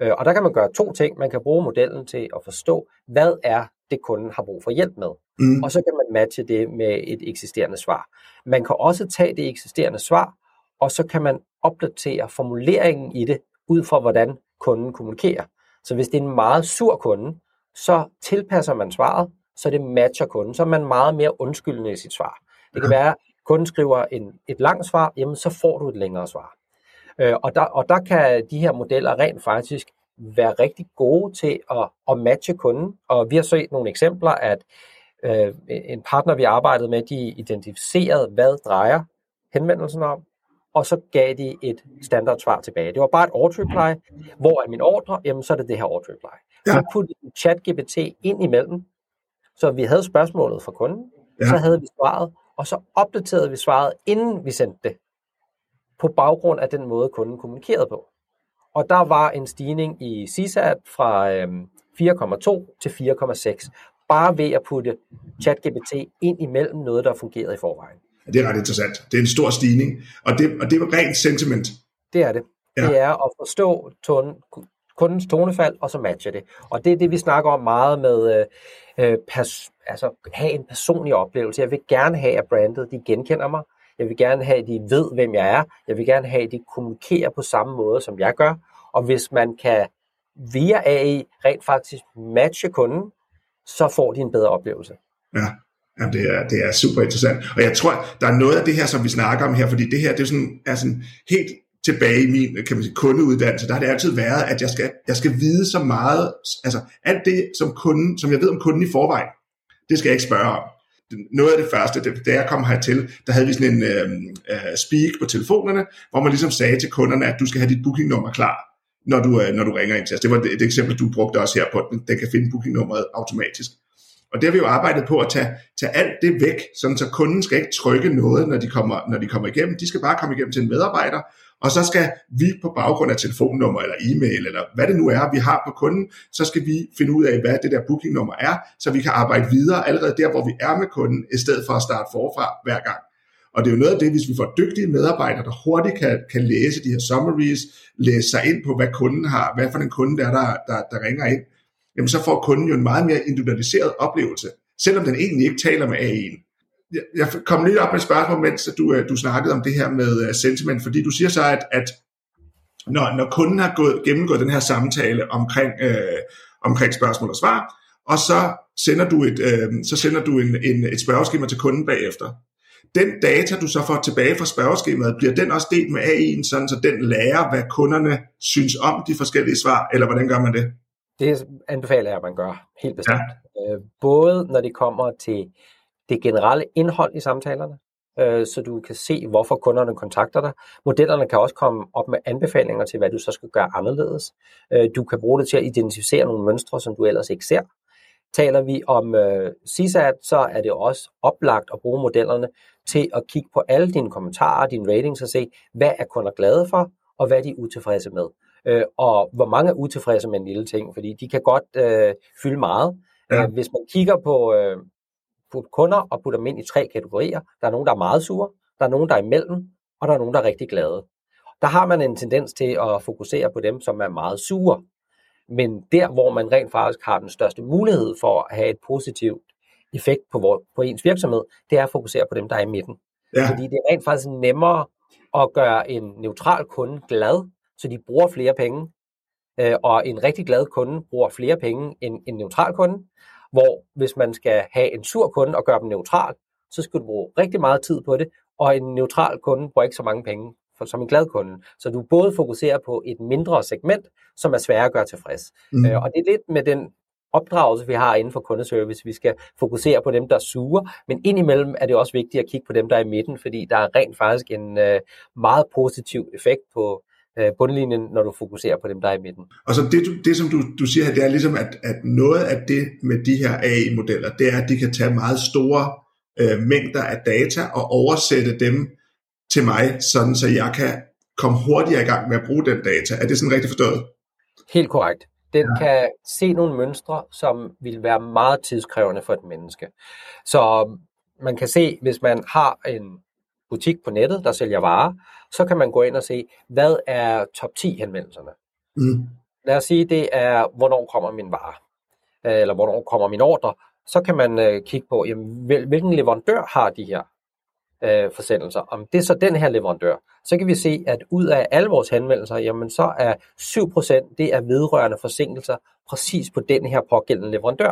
Øh, og der kan man gøre to ting. Man kan bruge modellen til at forstå, hvad er det, kunden har brug for hjælp med. Mm. Og så kan man matche det med et eksisterende svar. Man kan også tage det eksisterende svar, og så kan man opdatere formuleringen i det, ud fra hvordan kunden kommunikerer. Så hvis det er en meget sur kunde, så tilpasser man svaret, så det matcher kunden, så er man meget mere undskyldende i sit svar. Det kan være, at kunden skriver en, et langt svar, jamen så får du et længere svar. Øh, og, der, og der kan de her modeller rent faktisk være rigtig gode til at, at matche kunden. Og vi har set nogle eksempler, at øh, en partner, vi arbejdede med, de identificerede, hvad drejer henvendelsen om, og så gav de et standard svar tilbage. Det var bare et auto-reply. Hvor er min ordre? Jamen, så er det det her auto-reply. Ja. Så puttede chat-GPT ind imellem, så vi havde spørgsmålet fra kunden, ja. så havde vi svaret, og så opdaterede vi svaret, inden vi sendte det, på baggrund af den måde, kunden kommunikerede på. Og der var en stigning i CSAT fra øh, 4,2 til 4,6, bare ved at putte ChatGPT ind imellem noget, der fungerede i forvejen. Det er ret interessant. Det er en stor stigning, og det, og det var rent sentiment. Det er det. Ja. Det er at forstå tone, kundens tonefald, og så matche det. Og det er det, vi snakker om meget med øh, øh pers, altså, have en personlig oplevelse. Jeg vil gerne have, at brandet de genkender mig. Jeg vil gerne have, at de ved, hvem jeg er. Jeg vil gerne have, at de kommunikerer på samme måde, som jeg gør. Og hvis man kan via AI rent faktisk matche kunden, så får de en bedre oplevelse. Ja. Jamen, det, er, det er super interessant. Og jeg tror, der er noget af det her, som vi snakker om her, fordi det her det er sådan, er sådan helt tilbage i min kan man sige, kundeuddannelse, der har det altid været, at jeg skal, jeg skal vide så meget, altså alt det, som, kunden, som jeg ved om kunden i forvejen, det skal jeg ikke spørge om. Noget af det første, da jeg kom hertil, der havde vi sådan en øh, øh, speak på telefonerne, hvor man ligesom sagde til kunderne, at du skal have dit bookingnummer klar, når du, øh, når du ringer ind til os. Det var et, et eksempel, du brugte også her på, den, den kan finde bookingnummeret automatisk. Og det har vi jo arbejdet på at tage, tage alt det væk, sådan så kunden skal ikke trykke noget, når de, kommer, når de kommer igennem. De skal bare komme igennem til en medarbejder, og så skal vi på baggrund af telefonnummer eller e-mail, eller hvad det nu er, vi har på kunden, så skal vi finde ud af, hvad det der bookingnummer er, så vi kan arbejde videre allerede der, hvor vi er med kunden, i stedet for at starte forfra hver gang. Og det er jo noget af det, hvis vi får dygtige medarbejdere, der hurtigt kan, kan læse de her summaries, læse sig ind på, hvad kunden har, hvad for en kunde der, der, der, der ringer ind, jamen så får kunden jo en meget mere individualiseret oplevelse, selvom den egentlig ikke taler med AI'en. Jeg kom lige op med et spørgsmål, mens du, øh, du snakkede om det her med øh, sentiment, fordi du siger så, at, at når, når kunden har gået, gennemgået den her samtale omkring, øh, omkring spørgsmål og svar, og så sender du et, øh, så sender du en, en, et spørgeskema til kunden bagefter. Den data, du så får tilbage fra spørgeskemaet, bliver den også delt med AI'en, sådan så den lærer, hvad kunderne synes om de forskellige svar, eller hvordan gør man det? Det anbefaler jeg, at man gør helt bestemt. Ja. Øh, både når det kommer til det generelle indhold i samtalerne, øh, så du kan se, hvorfor kunderne kontakter dig. Modellerne kan også komme op med anbefalinger til, hvad du så skal gøre anderledes. Øh, du kan bruge det til at identificere nogle mønstre, som du ellers ikke ser. Taler vi om øh, CSAT, så er det også oplagt at bruge modellerne til at kigge på alle dine kommentarer, dine ratings og se, hvad er kunder glade for, og hvad er de utilfredse med øh, og hvor mange er utilfredse med en lille ting, fordi de kan godt øh, fylde meget. Ja. Hvis man kigger på, øh, på kunder og putter dem ind i tre kategorier, der er nogen, der er meget sure, der er nogen, der er imellem, og der er nogen, der er rigtig glade. Der har man en tendens til at fokusere på dem, som er meget sure. Men der, hvor man rent faktisk har den største mulighed for at have et positivt effekt på, vor, på ens virksomhed, det er at fokusere på dem, der er i midten. Ja. Fordi det er rent faktisk nemmere at gøre en neutral kunde glad, så de bruger flere penge, øh, og en rigtig glad kunde bruger flere penge end en neutral kunde, hvor hvis man skal have en sur kunde og gøre dem neutral, så skal du bruge rigtig meget tid på det, og en neutral kunde bruger ikke så mange penge for, som en glad kunde. Så du både fokuserer på et mindre segment, som er sværere at gøre tilfreds. Mm. Øh, og det er lidt med den opdragelse, vi har inden for kundeservice. Vi skal fokusere på dem, der suger, men indimellem er det også vigtigt at kigge på dem, der er i midten, fordi der er rent faktisk en øh, meget positiv effekt på øh, bundlinjen, når du fokuserer på dem, der er i midten. Og så det, du, det som du, du siger her, det er ligesom, at, at noget af det med de her AI-modeller, det er, at de kan tage meget store øh, mængder af data og oversætte dem til mig, sådan så jeg kan komme hurtigere i gang med at bruge den data. Er det sådan rigtigt forstået? Helt korrekt. Den ja. kan se nogle mønstre, som vil være meget tidskrævende for et menneske. Så man kan se, hvis man har en butik på nettet, der sælger varer, så kan man gå ind og se, hvad er top 10 henvendelserne. Mm. Lad os sige, det er, hvornår kommer min vare, eller hvornår kommer min ordre. Så kan man øh, kigge på, jamen, hvilken leverandør har de her øh, forsendelser. Om det er så den her leverandør, så kan vi se, at ud af alle vores henvendelser, jamen så er 7% det er vedrørende forsinkelser præcis på den her pågældende leverandør.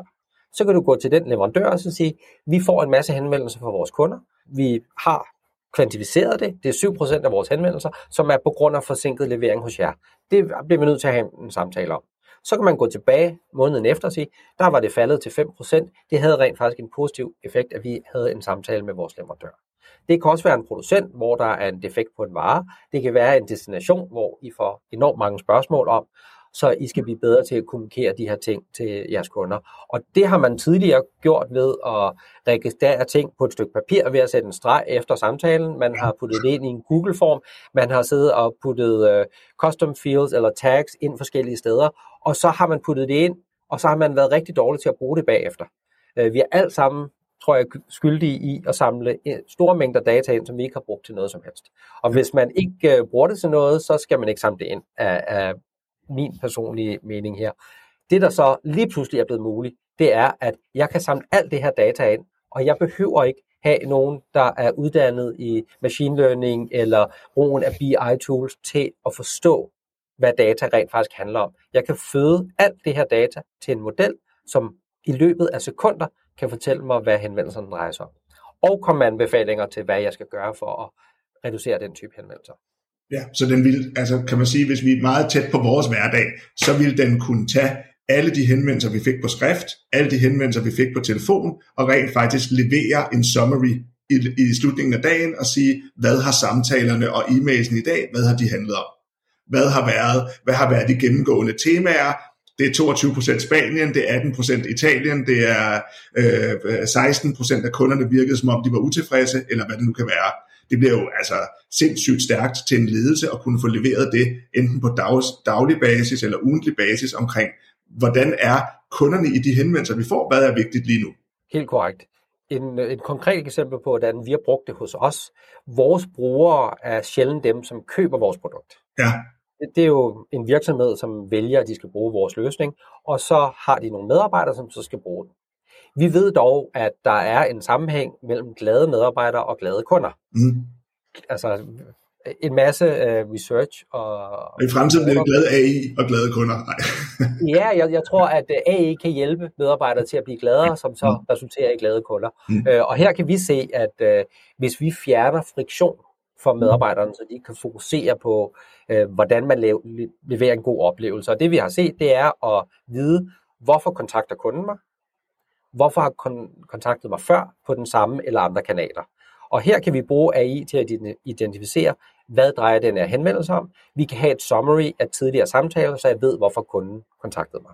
Så kan du gå til den leverandør og så sige, vi får en masse henvendelser fra vores kunder. Vi har kvantificeret det. Det er 7% af vores henvendelser, som er på grund af forsinket levering hos jer. Det bliver vi nødt til at have en samtale om. Så kan man gå tilbage måneden efter og sige, der var det faldet til 5%. Det havde rent faktisk en positiv effekt, at vi havde en samtale med vores leverandør. Det kan også være en producent, hvor der er en defekt på en vare. Det kan være en destination, hvor I får enormt mange spørgsmål om, så I skal blive bedre til at kommunikere de her ting til jeres kunder. Og det har man tidligere gjort ved at registrere ting på et stykke papir ved at sætte en streg efter samtalen. Man har puttet det ind i en Google-form. Man har siddet og puttet uh, custom fields eller tags ind forskellige steder. Og så har man puttet det ind, og så har man været rigtig dårlig til at bruge det bagefter. Uh, vi er alt sammen tror jeg, skyldige i at samle store mængder data ind, som vi ikke har brugt til noget som helst. Og hvis man ikke uh, bruger det til noget, så skal man ikke samle det ind af, af min personlige mening her. Det, der så lige pludselig er blevet muligt, det er, at jeg kan samle alt det her data ind, og jeg behøver ikke have nogen, der er uddannet i machine learning eller brugen af BI-tools til at forstå, hvad data rent faktisk handler om. Jeg kan føde alt det her data til en model, som i løbet af sekunder kan fortælle mig, hvad henvendelserne drejer sig om. Og komme med anbefalinger til, hvad jeg skal gøre for at reducere den type henvendelser. Ja, så den vil, altså kan man sige, hvis vi er meget tæt på vores hverdag, så vil den kunne tage alle de henvendelser, vi fik på skrift, alle de henvendelser, vi fik på telefon, og rent faktisk levere en summary i, i slutningen af dagen og sige, hvad har samtalerne og e-mailsen i dag, hvad har de handlet om? Hvad har været, hvad har været de gennemgående temaer? Det er 22% Spanien, det er 18% Italien, det er øh, øh 16% af kunderne virkede som om de var utilfredse, eller hvad det nu kan være det bliver jo altså sindssygt stærkt til en ledelse at kunne få leveret det, enten på dags, daglig basis eller ugentlig basis omkring, hvordan er kunderne i de henvendelser, vi får, hvad er vigtigt lige nu? Helt korrekt. En, et konkret eksempel på, hvordan vi har brugt det hos os. Vores brugere er sjældent dem, som køber vores produkt. Ja. Det, det er jo en virksomhed, som vælger, at de skal bruge vores løsning, og så har de nogle medarbejdere, som så skal bruge den. Vi ved dog, at der er en sammenhæng mellem glade medarbejdere og glade kunder. Mm. Altså en masse uh, research. Og, og I fremtiden bliver glade AI og glade kunder. Nej. <laughs> ja, jeg, jeg tror, at øh, AI kan hjælpe medarbejdere til at blive gladere, som så mm. resulterer i glade kunder. Mm. Uh, og her kan vi se, at uh, hvis vi fjerner friktion for medarbejderne, så de kan fokusere på, uh, hvordan man leverer en god oplevelse. Og det vi har set, det er at vide, hvorfor kontakter kunden mig, hvorfor har kon- kontaktet mig før på den samme eller andre kanaler. Og her kan vi bruge AI til at identificere, hvad drejer den her henvendelse om. Vi kan have et summary af tidligere samtaler, så jeg ved, hvorfor kunden kontaktede mig.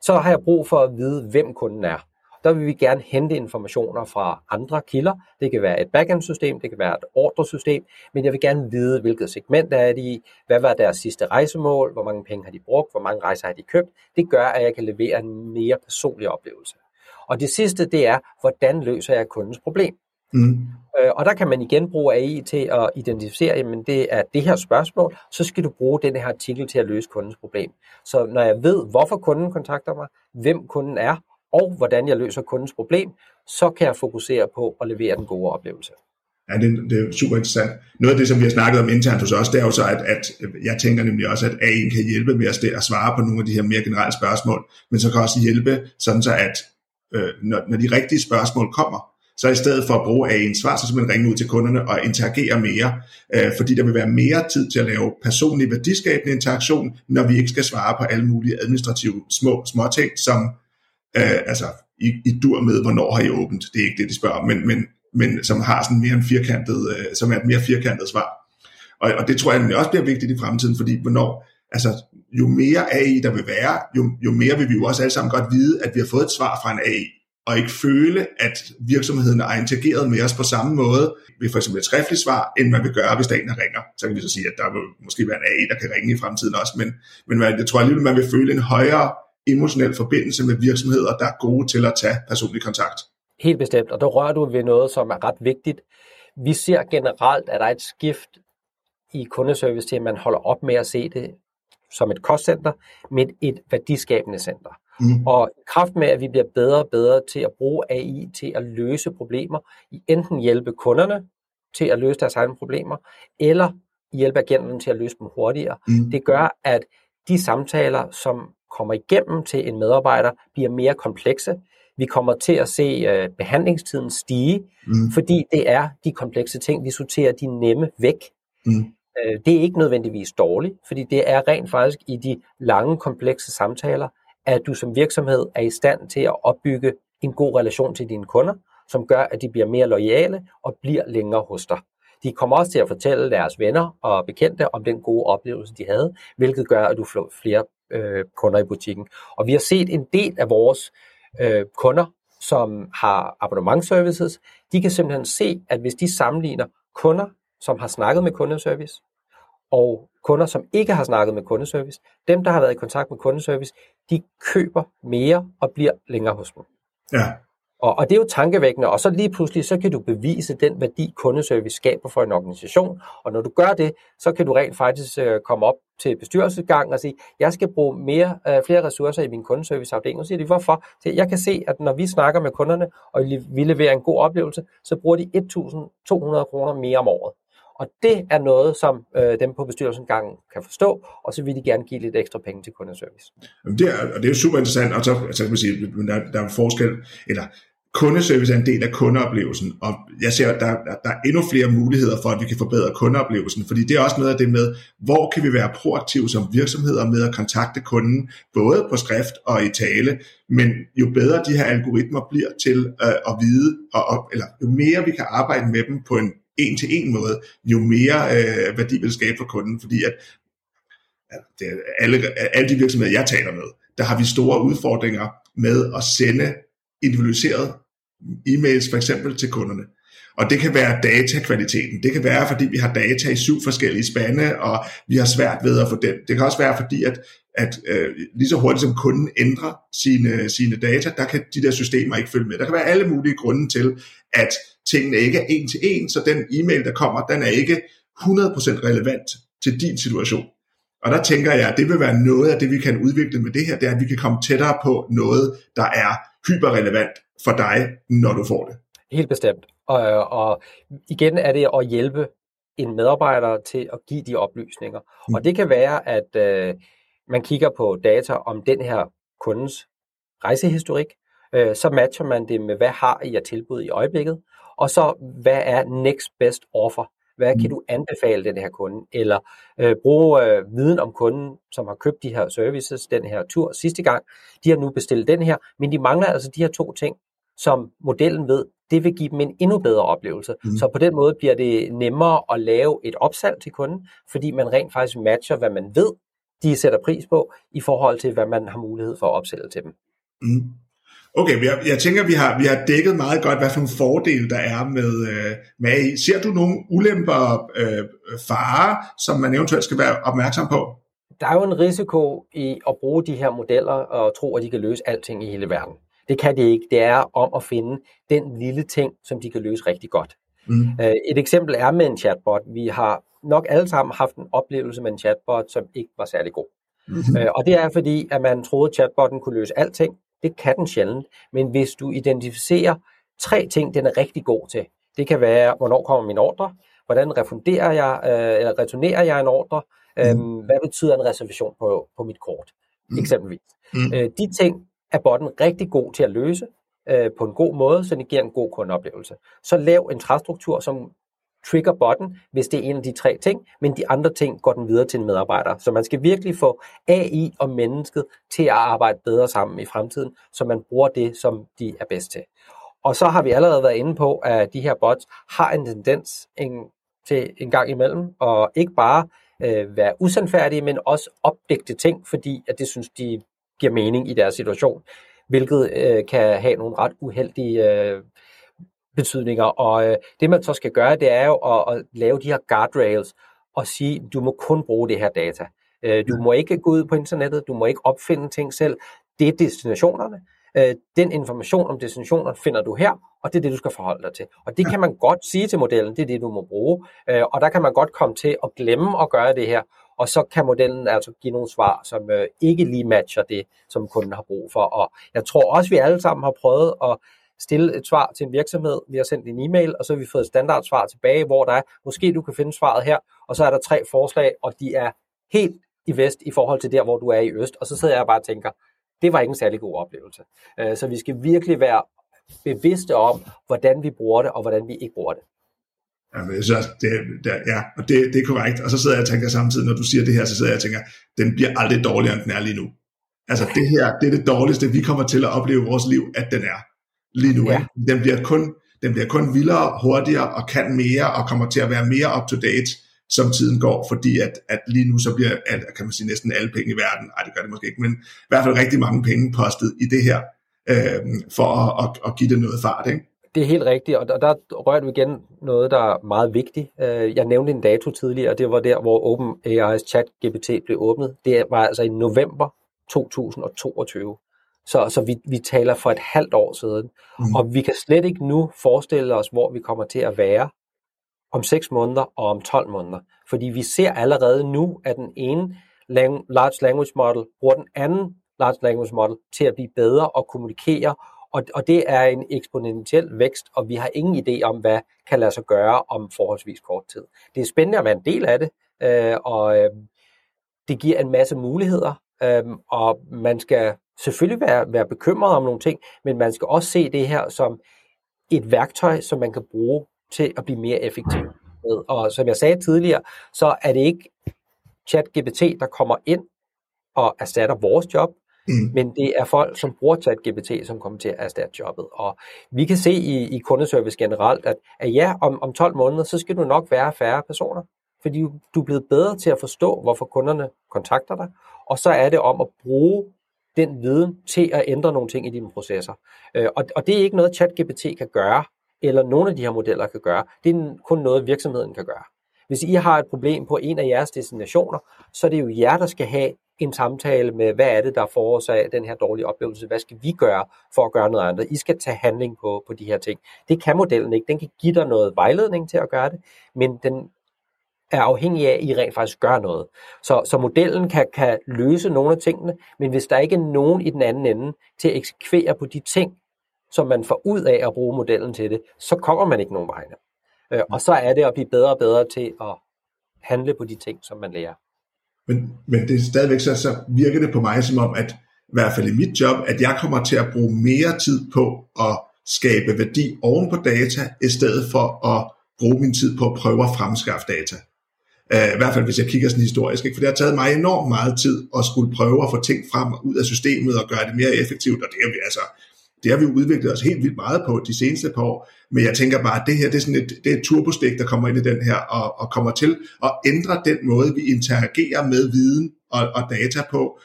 Så har jeg brug for at vide, hvem kunden er. Der vil vi gerne hente informationer fra andre kilder. Det kan være et backend-system, det kan være et ordresystem, men jeg vil gerne vide, hvilket segment er de i, hvad var deres sidste rejsemål, hvor mange penge har de brugt, hvor mange rejser har de købt. Det gør, at jeg kan levere en mere personlig oplevelse. Og det sidste, det er, hvordan løser jeg kundens problem? Mm. Øh, og der kan man igen bruge AI til at identificere, at det er det her spørgsmål, så skal du bruge den her artikel til at løse kundens problem. Så når jeg ved, hvorfor kunden kontakter mig, hvem kunden er, og hvordan jeg løser kundens problem, så kan jeg fokusere på at levere den gode oplevelse. Ja, det, det er super interessant. Noget af det, som vi har snakket om internt hos os, det er jo så, at, at jeg tænker nemlig også, at AI kan hjælpe med at, at svare på nogle af de her mere generelle spørgsmål, men så kan også hjælpe sådan så, at øh, når, når de rigtige spørgsmål kommer, så i stedet for at bruge AI'ens svar, så simpelthen ringe ud til kunderne og interagere mere, øh, fordi der vil være mere tid til at lave personlig værdiskabende interaktion, når vi ikke skal svare på alle mulige administrative små, små ting, som øh, altså, i, i dur med, hvornår har I åbent? Det er ikke det, de spørger om, men, men, men som har sådan mere en firkantet, øh, som er et mere firkantet svar. Og, og det tror jeg også bliver vigtigt i fremtiden, fordi hvornår, altså jo mere AI der vil være, jo, jo mere vil vi jo også alle sammen godt vide, at vi har fået et svar fra en AI og ikke føle, at virksomheden har interageret med os på samme måde ved for eksempel et skriftligt svar, end man vil gøre, hvis der en, der ringer. Så kan vi så sige, at der vil måske være en AI, der kan ringe i fremtiden også, men, men jeg tror alligevel, man vil føle en højere emotionel forbindelse med virksomheder, der er gode til at tage personlig kontakt. Helt bestemt, og der rører du ved noget, som er ret vigtigt. Vi ser generelt, at der er et skift i kundeservice til, at man holder op med at se det som et kostcenter, men et værdiskabende center. Mm. Og kraft med, at vi bliver bedre og bedre til at bruge AI til at løse problemer, i enten hjælpe kunderne til at løse deres egne problemer, eller hjælpe agenterne til at løse dem hurtigere. Mm. Det gør, at de samtaler, som kommer igennem til en medarbejder, bliver mere komplekse. Vi kommer til at se uh, behandlingstiden stige, mm. fordi det er de komplekse ting, vi sorterer de nemme væk. Mm. Øh, det er ikke nødvendigvis dårligt, fordi det er rent faktisk i de lange, komplekse samtaler, at du som virksomhed er i stand til at opbygge en god relation til dine kunder, som gør, at de bliver mere lojale og bliver længere hos dig. De kommer også til at fortælle deres venner og bekendte om den gode oplevelse, de havde, hvilket gør, at du får flere øh, kunder i butikken. Og vi har set en del af vores øh, kunder, som har abonnementservices, de kan simpelthen se, at hvis de sammenligner kunder, som har snakket med kundeservice, og kunder, som ikke har snakket med kundeservice, dem, der har været i kontakt med kundeservice, de køber mere og bliver længere hos dem. Ja. Og, og det er jo tankevækkende, og så lige pludselig, så kan du bevise den værdi, kundeservice skaber for en organisation, og når du gør det, så kan du rent faktisk øh, komme op til bestyrelsesgang og sige, jeg skal bruge mere, øh, flere ressourcer i min kundeserviceafdeling. Og så siger de, hvorfor? Så jeg kan se, at når vi snakker med kunderne, og vi leverer en god oplevelse, så bruger de 1.200 kroner mere om året. Og det er noget, som øh, dem på bestyrelsen gang kan forstå, og så vil de gerne give lidt ekstra penge til kundeservice. Det er, og det er jo super interessant, og så så kan man sige, der, der er forskel, eller kundeservice er en del af kundeoplevelsen, og jeg ser, at der, der er endnu flere muligheder for, at vi kan forbedre kundeoplevelsen, fordi det er også noget af det med, hvor kan vi være proaktive som virksomheder med at kontakte kunden, både på skrift og i tale, men jo bedre de her algoritmer bliver til øh, at vide, og, og, eller jo mere vi kan arbejde med dem på en en til en måde, jo mere øh, værdi vil skabe for kunden, fordi at ja, det alle, alle de virksomheder, jeg taler med, der har vi store udfordringer med at sende individualiseret e-mails for eksempel til kunderne. Og det kan være datakvaliteten. Det kan være, fordi vi har data i syv forskellige spande, og vi har svært ved at få den. Det kan også være, fordi at, at øh, lige så hurtigt som kunden ændrer sine, sine data, der kan de der systemer ikke følge med. Der kan være alle mulige grunde til, at tingene ikke er en til en, så den e-mail, der kommer, den er ikke 100% relevant til din situation. Og der tænker jeg, at det vil være noget af det, vi kan udvikle med det her, det er, at vi kan komme tættere på noget, der er hyperrelevant for dig, når du får det. Helt bestemt. Og, og igen er det at hjælpe en medarbejder til at give de oplysninger. Mm. Og det kan være, at øh, man kigger på data om den her kundens rejsehistorik, øh, så matcher man det med, hvad har I af tilbud i øjeblikket, og så hvad er next best offer? Hvad kan mm. du anbefale den her kunde? Eller øh, bruge øh, viden om kunden, som har købt de her services, den her tur sidste gang. De har nu bestilt den her, men de mangler altså de her to ting, som modellen ved, det vil give dem en endnu bedre oplevelse. Mm. Så på den måde bliver det nemmere at lave et opsalg til kunden, fordi man rent faktisk matcher, hvad man ved, de sætter pris på, i forhold til, hvad man har mulighed for at opsælge til dem. Mm. Okay, jeg, jeg tænker, vi har, vi har dækket meget godt, hvad for nogle fordele der er med, øh, med AI. Ser du nogle ulemper, øh, farer, som man eventuelt skal være opmærksom på? Der er jo en risiko i at bruge de her modeller og tro, at de kan løse alting i hele verden. Det kan de ikke. Det er om at finde den lille ting, som de kan løse rigtig godt. Mm. Øh, et eksempel er med en chatbot. Vi har nok alle sammen haft en oplevelse med en chatbot, som ikke var særlig god. Mm-hmm. Øh, og det er fordi, at man troede, at chatbotten kunne løse alting. Det kan den sjældent. Men hvis du identificerer tre ting, den er rigtig god til. Det kan være, hvornår kommer min ordre, hvordan refunderer jeg, øh, eller returnerer jeg en ordre, mm. hvad betyder en reservation på, på mit kort, mm. eksempelvis. Mm. Øh, de ting er botten rigtig god til at løse øh, på en god måde, så det giver en god kundeoplevelse. Så lav en træstruktur, som trigger botten, hvis det er en af de tre ting, men de andre ting går den videre til en medarbejder. Så man skal virkelig få AI og mennesket til at arbejde bedre sammen i fremtiden, så man bruger det, som de er bedst til. Og så har vi allerede været inde på, at de her bots har en tendens en, til en gang imellem, og ikke bare øh, være usandfærdige, men også opdægte ting, fordi at det synes de giver mening i deres situation, hvilket øh, kan have nogle ret uheldige øh, betydninger. Og øh, det man så skal gøre, det er jo at, at lave de her guardrails og sige, du må kun bruge det her data. Øh, du må ikke gå ud på internettet, du må ikke opfinde ting selv. Det er destinationerne. Øh, den information om destinationer finder du her, og det er det, du skal forholde dig til. Og det kan man godt sige til modellen, det er det, du må bruge. Øh, og der kan man godt komme til at glemme at gøre det her, og så kan modellen altså give nogle svar, som øh, ikke lige matcher det, som kunden har brug for. Og jeg tror også, vi alle sammen har prøvet at stille et svar til en virksomhed. Vi har sendt en e-mail, og så har vi fået et standardsvar tilbage, hvor der er, måske du kan finde svaret her, og så er der tre forslag, og de er helt i vest i forhold til der, hvor du er i øst. Og så sidder jeg bare og tænker, det var ikke en særlig god oplevelse. Øh, så vi skal virkelig være bevidste om, hvordan vi bruger det, og hvordan vi ikke bruger det. Jamen, jeg synes, det, det, ja, og det, det er korrekt. Og så sidder jeg og tænker samtidig, når du siger det her, så sidder jeg og tænker, den bliver aldrig dårligere, end den er lige nu. Altså det her, det er det dårligste, vi kommer til at opleve i vores liv, at den er lige nu. Ja. Den, bliver kun, den bliver kun vildere, hurtigere og kan mere, og kommer til at være mere up-to-date, som tiden går, fordi at, at lige nu så bliver, alt, kan man sige, næsten alle penge i verden, nej det gør det måske ikke, men i hvert fald rigtig mange penge postet i det her, øh, for at, at, at give det noget fart. Ikke? Det er helt rigtigt, og der, der rører du igen noget, der er meget vigtigt. Øh, jeg nævnte en dato tidligere, og det var der, hvor OpenAI's chat GPT blev åbnet. Det var altså i november 2022. Så, så vi, vi taler for et halvt år siden. Mm. Og vi kan slet ikke nu forestille os, hvor vi kommer til at være om 6 måneder og om 12 måneder. Fordi vi ser allerede nu, at den ene large language model bruger den anden large language model til at blive bedre og kommunikere og, og det er en eksponentiel vækst, og vi har ingen idé om, hvad kan lade sig gøre om forholdsvis kort tid. Det er spændende at være en del af det, øh, og øh, det giver en masse muligheder, øh, og man skal selvfølgelig være, være bekymret om nogle ting, men man skal også se det her som et værktøj, som man kan bruge til at blive mere effektiv. Og som jeg sagde tidligere, så er det ikke ChatGPT, der kommer ind og erstatter vores job, Mm. Men det er folk, som bruger ChatGPT, som kommer til at erstatte jobbet. Og vi kan se i, i kundeservice generelt, at, at ja, om, om 12 måneder, så skal du nok være færre personer. Fordi du er blevet bedre til at forstå, hvorfor kunderne kontakter dig. Og så er det om at bruge den viden til at ændre nogle ting i dine processer. Øh, og, og det er ikke noget, ChatGPT kan gøre, eller nogle af de her modeller kan gøre. Det er kun noget, virksomheden kan gøre. Hvis I har et problem på en af jeres destinationer, så er det jo jer, der skal have en samtale med, hvad er det, der forårsager den her dårlige oplevelse? Hvad skal vi gøre for at gøre noget andet? I skal tage handling på, på de her ting. Det kan modellen ikke. Den kan give dig noget vejledning til at gøre det, men den er afhængig af, at I rent faktisk gør noget. Så, så modellen kan, kan løse nogle af tingene, men hvis der ikke er nogen i den anden ende til at eksekvere på de ting, som man får ud af at bruge modellen til det, så kommer man ikke nogen vegne. Øh, og så er det at blive bedre og bedre til at handle på de ting, som man lærer. Men, men det er stadigvæk så, så virker det på mig som om, at i hvert fald i mit job, at jeg kommer til at bruge mere tid på at skabe værdi oven på data, i stedet for at bruge min tid på at prøve at fremskaffe data. Uh, I hvert fald hvis jeg kigger sådan historisk, ikke? for det har taget mig enormt meget tid at skulle prøve at få ting frem ud af systemet og gøre det mere effektivt, og det er vi altså det har vi udviklet os helt vildt meget på de seneste par år, men jeg tænker bare, at det her det er sådan et, det er et turbostik, der kommer ind i den her, og, og kommer til at ændre den måde, vi interagerer med viden og, og data på,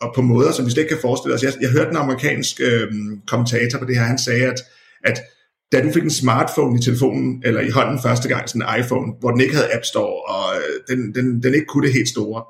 og på måder, som vi slet ikke kan forestille os. Jeg, jeg hørte en amerikansk øh, kommentator på det her, han sagde, at, at da du fik en smartphone i telefonen, eller i hånden første gang, sådan en iPhone, hvor den ikke havde App Store, og øh, den, den, den ikke kunne det helt store,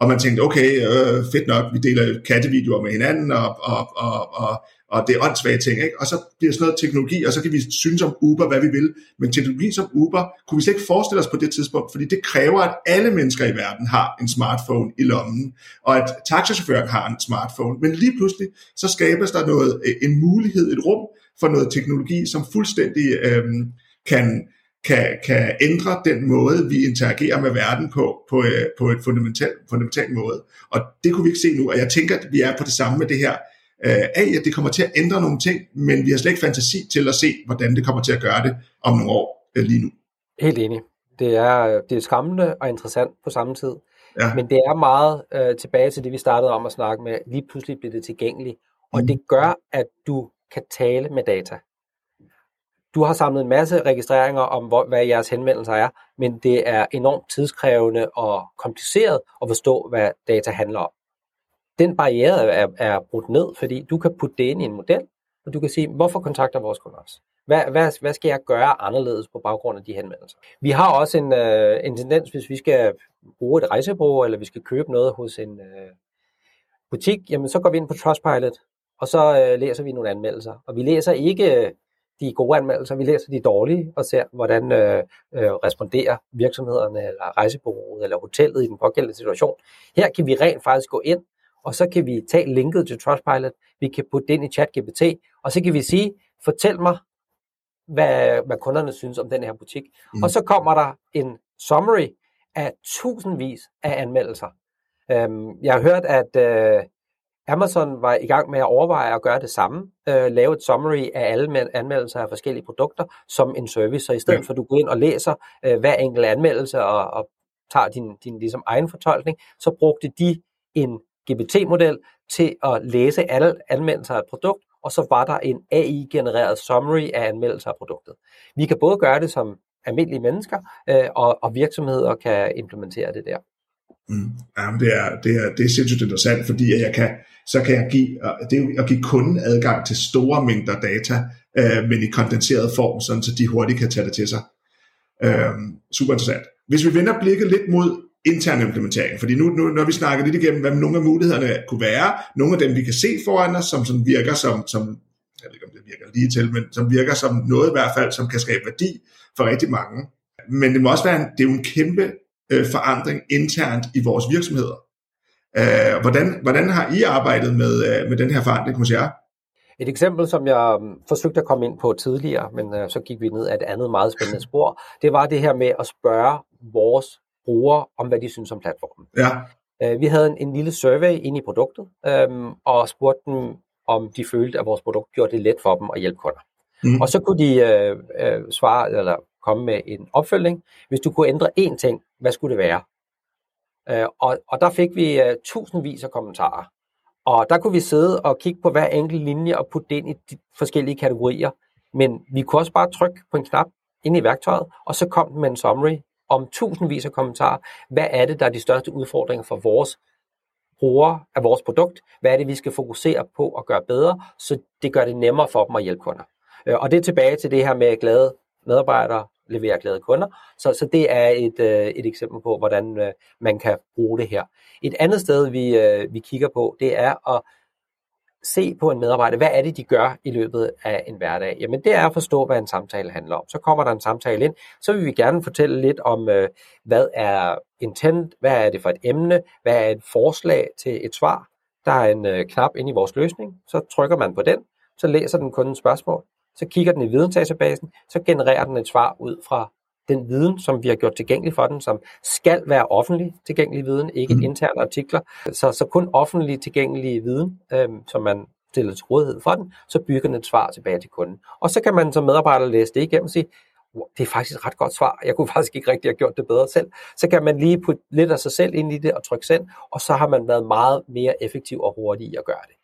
og man tænkte, okay, øh, fedt nok, vi deler kattevideoer med hinanden, og, og, og, og og det er åndssvage ting, ikke? og så bliver sådan noget teknologi, og så kan vi synes om Uber, hvad vi vil, men teknologi som Uber kunne vi slet ikke forestille os på det tidspunkt, fordi det kræver, at alle mennesker i verden har en smartphone i lommen, og at taxachaufføren har en smartphone, men lige pludselig, så skabes der noget, øh, en mulighed, et rum for noget teknologi, som fuldstændig øhm, kan, kan, kan ændre den måde, vi interagerer med verden på, på, øh, på et fundamentalt, fundamental måde. Og det kunne vi ikke se nu, og jeg tænker, at vi er på det samme med det her øh, af, at det kommer til at ændre nogle ting, men vi har slet ikke fantasi til at se, hvordan det kommer til at gøre det om nogle år øh, lige nu. Helt enig. Det er, det er skræmmende og interessant på samme tid. Ja. Men det er meget øh, tilbage til det, vi startede om at snakke med. Lige pludselig bliver det tilgængeligt. Og mm. det gør, at du kan tale med data. Du har samlet en masse registreringer om, hvor, hvad jeres henvendelser er, men det er enormt tidskrævende og kompliceret at forstå, hvad data handler om. Den barriere er, er brudt ned, fordi du kan putte det ind i en model, og du kan sige, hvorfor kontakter vores kunder os? Hvad, hvad, hvad skal jeg gøre anderledes på baggrund af de henvendelser? Vi har også en, øh, en tendens, hvis vi skal bruge et rejsebureau, eller vi skal købe noget hos en øh, butik, jamen så går vi ind på Trustpilot, og så øh, læser vi nogle anmeldelser. Og vi læser ikke de gode anmeldelser, vi læser de dårlige og ser, hvordan øh, øh, responderer virksomhederne, eller rejsebureauet, eller hotellet i den pågældende situation. Her kan vi rent faktisk gå ind, og så kan vi tage linket til Trustpilot, vi kan putte det ind i ChatGPT, og så kan vi sige, fortæl mig, hvad, hvad kunderne synes om den her butik. Mm. Og så kommer der en summary af tusindvis af anmeldelser. Øhm, jeg har hørt, at øh, Amazon var i gang med at overveje at gøre det samme, øh, lave et summary af alle anmeldelser af forskellige produkter som en service, så i stedet ja. for at du går ind og læser øh, hver enkelt anmeldelse og, og tager din, din ligesom egen fortolkning, så brugte de en GPT-model til at læse alle anmeldelser af et produkt, og så var der en AI-genereret summary af anmeldelser af produktet. Vi kan både gøre det som almindelige mennesker, øh, og, og virksomheder kan implementere det der. Mm. Jamen, det er, det, er, det er sindssygt interessant, fordi jeg kan, så kan jeg give, det er at give kunden adgang til store mængder data, øh, men i kondenseret form, sådan så de hurtigt kan tage det til sig. Øh, super interessant. Hvis vi vender blikket lidt mod intern implementering, fordi nu, nu når vi snakker lidt igennem, hvad nogle af mulighederne kunne være, nogle af dem vi kan se foran os, som, som virker som, som jeg ved ikke om det virker lige til, men som virker som noget i hvert fald, som kan skabe værdi for rigtig mange. Men det må også være en, det er jo en kæmpe øh, forandring internt i vores virksomheder. Øh, hvordan, hvordan har I arbejdet med, øh, med den her forandring hos jer? Et eksempel, som jeg um, forsøgte at komme ind på tidligere, men uh, så gik vi ned af et andet meget spændende <laughs> spor, det var det her med at spørge vores brugere om, hvad de synes om platformen. Ja. Uh, vi havde en, en lille survey ind i produktet, um, og spurgte dem, om de følte, at vores produkt gjorde det let for dem at hjælpe kunder. Mm. Og så kunne de uh, uh, svare, eller komme med en opfølging. Hvis du kunne ændre én ting, hvad skulle det være? Øh, og, og der fik vi øh, tusindvis af kommentarer. Og der kunne vi sidde og kigge på hver enkelt linje og putte det ind i de forskellige kategorier. Men vi kunne også bare trykke på en knap ind i værktøjet, og så kom den med en summary om tusindvis af kommentarer. Hvad er det, der er de største udfordringer for vores brugere af vores produkt? Hvad er det, vi skal fokusere på at gøre bedre, så det gør det nemmere for dem at hjælpe kunder? Øh, og det er tilbage til det her med glade medarbejdere, leverer glade kunder. Så, så det er et, øh, et eksempel på, hvordan øh, man kan bruge det her. Et andet sted, vi, øh, vi kigger på, det er at se på en medarbejder, hvad er det, de gør i løbet af en hverdag? Jamen det er at forstå, hvad en samtale handler om. Så kommer der en samtale ind, så vil vi gerne fortælle lidt om, øh, hvad er intent, hvad er det for et emne, hvad er et forslag til et svar. Der er en øh, knap inde i vores løsning, så trykker man på den, så læser den kun spørgsmål, så kigger den i vidensdatabasen, så genererer den et svar ud fra den viden, som vi har gjort tilgængelig for den, som skal være offentlig tilgængelig viden, ikke mm. interne artikler. Så, så kun offentlig tilgængelig viden, øhm, som man stiller til rådighed for den, så bygger den et svar tilbage til kunden. Og så kan man som medarbejder læse det igennem og sige, det er faktisk et ret godt svar. Jeg kunne faktisk ikke rigtig have gjort det bedre selv. Så kan man lige putte lidt af sig selv ind i det og trykke send, og så har man været meget mere effektiv og hurtig i at gøre det.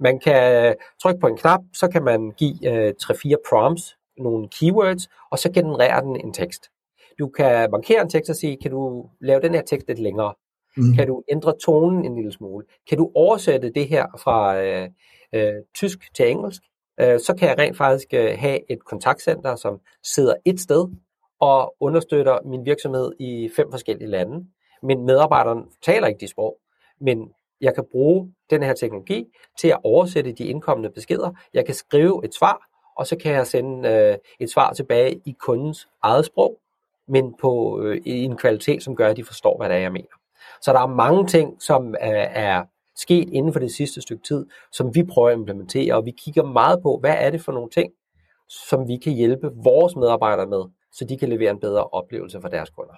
Man kan trykke på en knap, så kan man give øh, 3-4 prompts, nogle keywords, og så genererer den en tekst. Du kan markere en tekst og sige, kan du lave den her tekst lidt længere? Mm. Kan du ændre tonen en lille smule? Kan du oversætte det her fra øh, øh, tysk til engelsk? Øh, så kan jeg rent faktisk øh, have et kontaktcenter, som sidder et sted og understøtter min virksomhed i fem forskellige lande. Men medarbejderen taler ikke de sprog, men jeg kan bruge den her teknologi til at oversætte de indkommende beskeder. Jeg kan skrive et svar, og så kan jeg sende øh, et svar tilbage i kundens eget sprog, men på øh, i en kvalitet, som gør, at de forstår, hvad det er, jeg mener. Så der er mange ting, som øh, er sket inden for det sidste stykke tid, som vi prøver at implementere, og vi kigger meget på, hvad er det for nogle ting, som vi kan hjælpe vores medarbejdere med, så de kan levere en bedre oplevelse for deres kunder.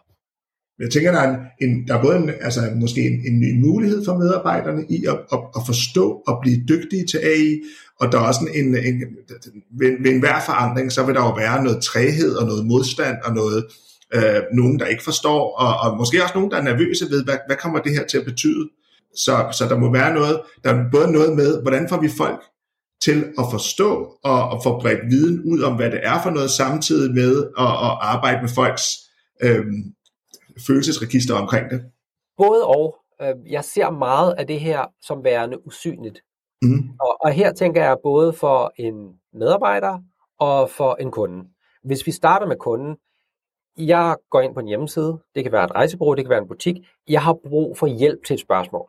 Jeg tænker, der er, en, en, der er både en, altså måske en, en ny mulighed for medarbejderne i at, at, at forstå og blive dygtige til AI, og der er også en, en, en ved, ved enhver forandring, så vil der jo være noget træhed og noget modstand og noget, øh, nogen, der ikke forstår, og, og måske også nogen, der er nervøse ved, hvad, hvad kommer det her til at betyde. Så, så der må være noget, der er både noget med, hvordan får vi folk til at forstå og, og få bredt viden ud om, hvad det er for noget, samtidig med at, at arbejde med folks øh, følelsesregister omkring det? Både og. Øh, jeg ser meget af det her som værende usynligt. Mm. Og, og her tænker jeg både for en medarbejder og for en kunde. Hvis vi starter med kunden, jeg går ind på en hjemmeside, det kan være et rejsebureau, det kan være en butik, jeg har brug for hjælp til et spørgsmål.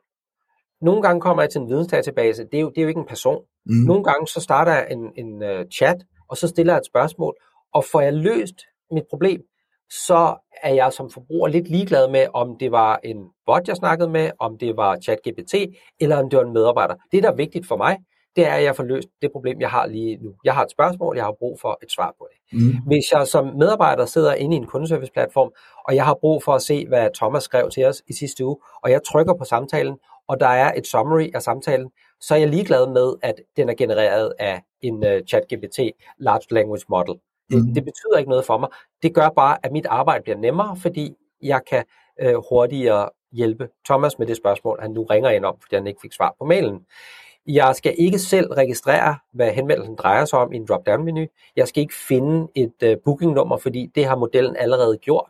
Nogle gange kommer jeg til en vidensdatabase, det er jo, det er jo ikke en person. Mm. Nogle gange så starter jeg en, en uh, chat, og så stiller jeg et spørgsmål, og får jeg løst mit problem, så er jeg som forbruger lidt ligeglad med, om det var en bot, jeg snakkede med, om det var ChatGPT, eller om det var en medarbejder. Det, der er vigtigt for mig, det er, at jeg får løst det problem, jeg har lige nu. Jeg har et spørgsmål, jeg har brug for et svar på det. Mm. Hvis jeg som medarbejder sidder inde i en kundeservice-platform, og jeg har brug for at se, hvad Thomas skrev til os i sidste uge, og jeg trykker på samtalen, og der er et summary af samtalen, så er jeg ligeglad med, at den er genereret af en uh, ChatGPT Large Language Model. Det, mm. det betyder ikke noget for mig. Det gør bare, at mit arbejde bliver nemmere, fordi jeg kan øh, hurtigere hjælpe Thomas med det spørgsmål, han nu ringer ind om, fordi han ikke fik svar på mailen. Jeg skal ikke selv registrere, hvad henvendelsen drejer sig om i en drop-down-menu. Jeg skal ikke finde et uh, booking-nummer, fordi det har modellen allerede gjort.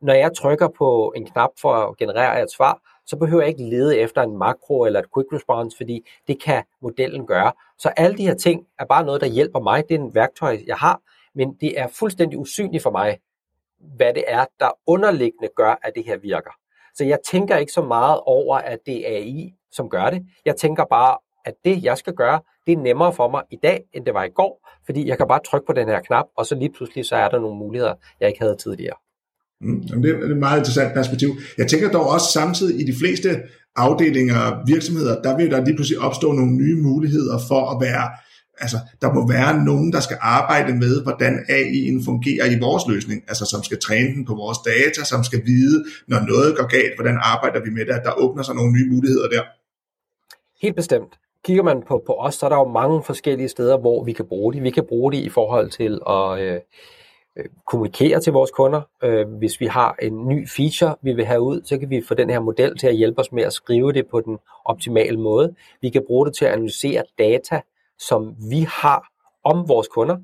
Når jeg trykker på en knap for at generere et svar, så behøver jeg ikke lede efter en makro eller et quick response, fordi det kan modellen gøre. Så alle de her ting er bare noget, der hjælper mig. Det er en værktøj, jeg har, men det er fuldstændig usynligt for mig, hvad det er, der underliggende gør, at det her virker. Så jeg tænker ikke så meget over, at det er AI, som gør det. Jeg tænker bare, at det, jeg skal gøre, det er nemmere for mig i dag, end det var i går, fordi jeg kan bare trykke på den her knap, og så lige pludselig så er der nogle muligheder, jeg ikke havde tidligere. Mm, det er et meget interessant perspektiv. Jeg tænker dog også samtidig i de fleste afdelinger og virksomheder, der vil der lige pludselig opstå nogle nye muligheder for at være altså, der må være nogen, der skal arbejde med, hvordan AI'en fungerer i vores løsning, altså som skal træne den på vores data, som skal vide, når noget går galt, hvordan arbejder vi med det, at der åbner sig nogle nye muligheder der. Helt bestemt. Kigger man på, på os, så er der jo mange forskellige steder, hvor vi kan bruge det. Vi kan bruge det i forhold til at øh, øh kommunikere til vores kunder. Øh, hvis vi har en ny feature, vi vil have ud, så kan vi få den her model til at hjælpe os med at skrive det på den optimale måde. Vi kan bruge det til at analysere data, som vi har om vores kunder.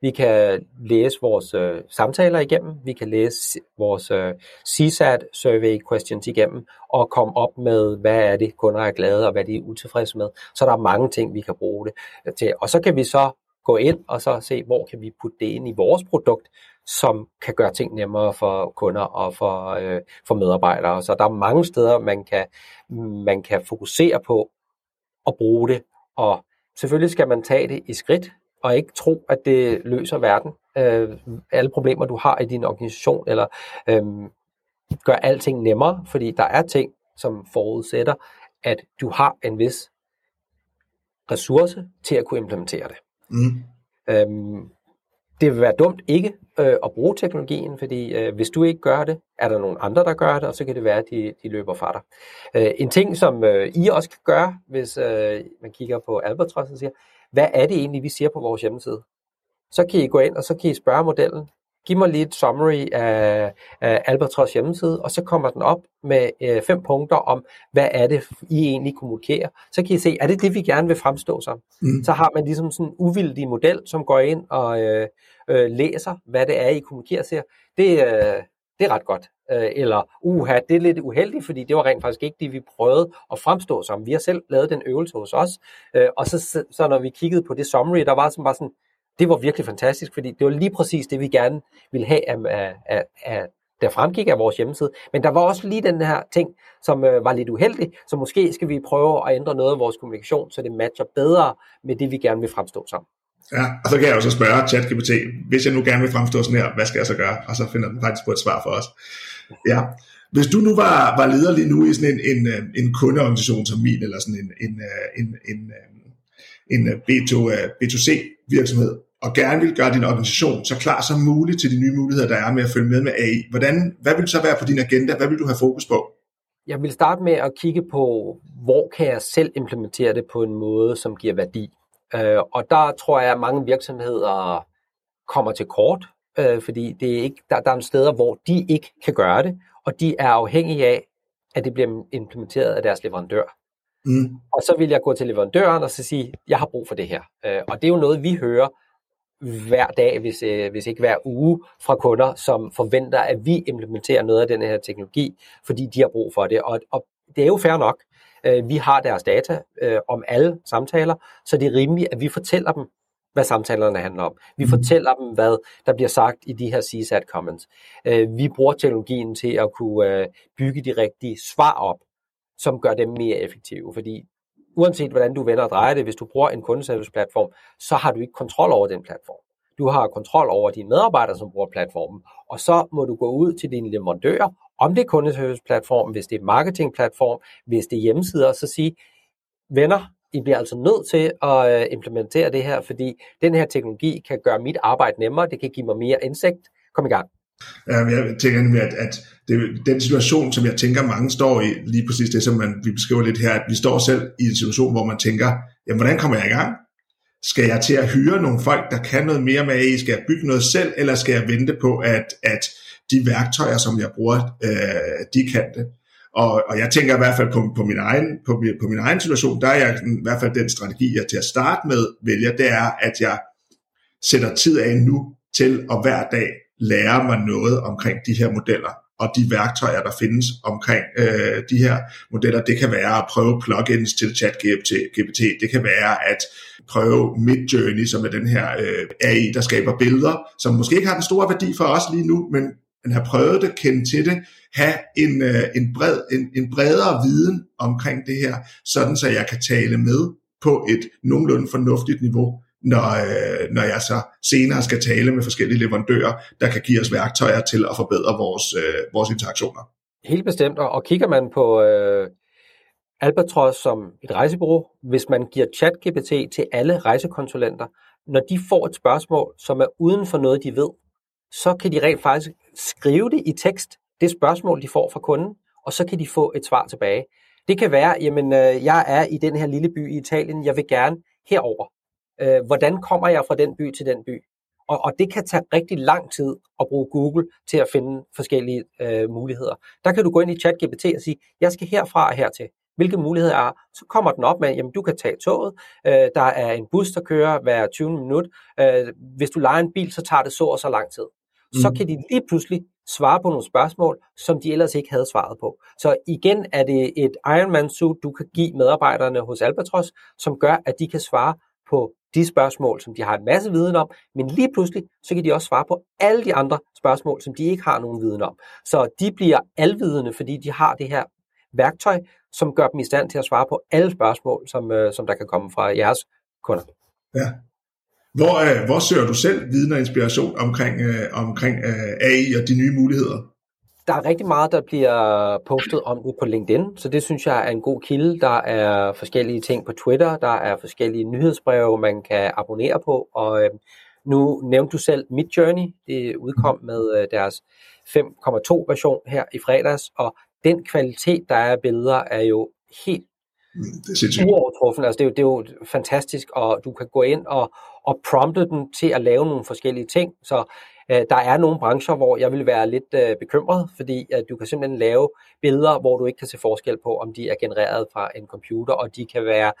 Vi kan læse vores øh, samtaler igennem, vi kan læse vores øh, CSAT survey questions igennem og komme op med, hvad er det kunder er glade og hvad de er utilfredse med. Så der er mange ting, vi kan bruge det til. Og så kan vi så gå ind og så se, hvor kan vi putte det ind i vores produkt, som kan gøre ting nemmere for kunder og for, øh, for medarbejdere. Så der er mange steder, man kan, man kan fokusere på at bruge det og Selvfølgelig skal man tage det i skridt, og ikke tro, at det løser verden. Øh, alle problemer, du har i din organisation, eller øh, gør alting nemmere, fordi der er ting, som forudsætter, at du har en vis ressource til at kunne implementere det. Mm. Øhm, det vil være dumt ikke øh, at bruge teknologien, fordi øh, hvis du ikke gør det, er der nogle andre, der gør det, og så kan det være, at de, de løber fra dig. Øh, en ting, som øh, I også kan gøre, hvis øh, man kigger på Albatross og siger, hvad er det egentlig, vi siger på vores hjemmeside? Så kan I gå ind, og så kan I spørge modellen, giv mig lige et summary af, af Albatross hjemmeside, og så kommer den op med øh, fem punkter om, hvad er det, I egentlig kommunikerer. Så kan I se, er det det, vi gerne vil fremstå som? Mm. Så har man ligesom sådan en uvildig model, som går ind og øh, øh, læser, hvad det er, I kommunikerer til. Det, øh, det er ret godt. Øh, eller, uha, det er lidt uheldigt, fordi det var rent faktisk ikke det, vi prøvede at fremstå som. Vi har selv lavet den øvelse hos os, øh, og så, så når vi kiggede på det summary, der var sådan bare sådan, det var virkelig fantastisk, fordi det var lige præcis det, vi gerne ville have af, af, af der fremgik af vores hjemmeside. Men der var også lige den her ting, som øh, var lidt uheldig, så måske skal vi prøve at ændre noget af vores kommunikation, så det matcher bedre med det, vi gerne vil fremstå som. Ja, og så kan jeg også spørge ChatGPT, hvis jeg nu gerne vil fremstå sådan her, hvad skal jeg så gøre? Og så finder den faktisk på et svar for os. Ja. Hvis du nu var, var leder lige nu i sådan en, en, øh, en kundeorganisation som min, eller sådan en, en, øh, en, en, øh, en B2, B2C virksomhed, og gerne vil gøre din organisation så klar som muligt til de nye muligheder, der er med at følge med med AI. Hvordan, hvad vil så være på din agenda? Hvad vil du have fokus på? Jeg vil starte med at kigge på, hvor kan jeg selv implementere det på en måde, som giver værdi. Øh, og der tror jeg, at mange virksomheder kommer til kort, øh, fordi det er ikke, der, der er steder, hvor de ikke kan gøre det, og de er afhængige af, at det bliver implementeret af deres leverandør. Mm. Og så vil jeg gå til leverandøren og så sige, jeg har brug for det her. Øh, og det er jo noget, vi hører hver dag, hvis, øh, hvis ikke hver uge, fra kunder, som forventer, at vi implementerer noget af den her teknologi, fordi de har brug for det. Og, og det er jo fair nok. Øh, vi har deres data øh, om alle samtaler, så det er rimeligt, at vi fortæller dem, hvad samtalerne handler om. Vi mhm. fortæller dem, hvad der bliver sagt i de her CSAT comments. Øh, vi bruger teknologien til at kunne øh, bygge de rigtige svar op, som gør dem mere effektive. Fordi uanset hvordan du vender og drejer det, hvis du bruger en kundeservice-platform, så har du ikke kontrol over den platform. Du har kontrol over dine medarbejdere, som bruger platformen, og så må du gå ud til dine leverandører, om det er kundeserviceplatform, hvis det er marketingplatform, hvis det er hjemmesider, så sige, venner, I bliver altså nødt til at øh, implementere det her, fordi den her teknologi kan gøre mit arbejde nemmere, det kan give mig mere indsigt. Kom i gang. Jeg tænker nemlig, at, at det, den situation, som jeg tænker, mange står i, lige præcis det, som man, vi beskriver lidt her, at vi står selv i en situation, hvor man tænker, jamen, hvordan kommer jeg i gang? Skal jeg til at hyre nogle folk, der kan noget mere med AI? Skal jeg bygge noget selv, eller skal jeg vente på, at, at de værktøjer, som jeg bruger, øh, de kan det? Og, og jeg tænker i hvert fald på, på, min egen, på, på min egen situation, der er jeg i hvert fald den strategi, jeg til at starte med vælger, det er, at jeg sætter tid af nu til at hver dag lære mig noget omkring de her modeller og de værktøjer, der findes omkring øh, de her modeller. Det kan være at prøve plugins til ChatGPT. Det kan være at prøve Midjourney, som er den her øh, AI, der skaber billeder, som måske ikke har den store værdi for os lige nu, men man har prøvet det, kende til det, have en, øh, en, bred, en, en bredere viden omkring det her, sådan så jeg kan tale med på et nogenlunde fornuftigt niveau når, øh, når jeg så senere skal tale med forskellige leverandører, der kan give os værktøjer til at forbedre vores, øh, vores interaktioner. Helt bestemt, og kigger man på øh, Albatros som et rejsebureau, hvis man giver ChatGPT til alle rejsekonsulenter, når de får et spørgsmål, som er uden for noget, de ved, så kan de rent faktisk skrive det i tekst, det spørgsmål, de får fra kunden, og så kan de få et svar tilbage. Det kan være, jamen, øh, jeg er i den her lille by i Italien, jeg vil gerne herover. Øh, hvordan kommer jeg fra den by til den by? Og, og det kan tage rigtig lang tid at bruge Google til at finde forskellige øh, muligheder. Der kan du gå ind i ChatGPT og sige, jeg skal herfra og hertil. Hvilke muligheder er? Så kommer den op med, jamen du kan tage toget, øh, der er en bus, der kører hver 20 minut. Øh, hvis du leger en bil, så tager det så og så lang tid. Så mm. kan de lige pludselig svare på nogle spørgsmål, som de ellers ikke havde svaret på. Så igen er det et Ironman suit, du kan give medarbejderne hos Albatros, som gør, at de kan svare på de spørgsmål, som de har en masse viden om, men lige pludselig, så kan de også svare på alle de andre spørgsmål, som de ikke har nogen viden om. Så de bliver alvidende, fordi de har det her værktøj, som gør dem i stand til at svare på alle spørgsmål, som, øh, som der kan komme fra jeres kunder. Ja. Hvor, øh, hvor søger du selv viden og inspiration omkring, øh, omkring øh, AI og de nye muligheder? Der er rigtig meget, der bliver postet om det på LinkedIn, så det synes jeg er en god kilde. Der er forskellige ting på Twitter, der er forskellige nyhedsbreve, man kan abonnere på, og øh, nu nævnte du selv Midjourney, det udkom med øh, deres 5.2 version her i fredags, og den kvalitet, der er af billeder, er jo helt det uovertruffen. Altså, det, er jo, det er jo fantastisk, og du kan gå ind og, og prompte den til at lave nogle forskellige ting. Så Øh, der er nogle brancher, hvor jeg vil være lidt øh, bekymret, fordi at du kan simpelthen lave billeder, hvor du ikke kan se forskel på, om de er genereret fra en computer, og de kan være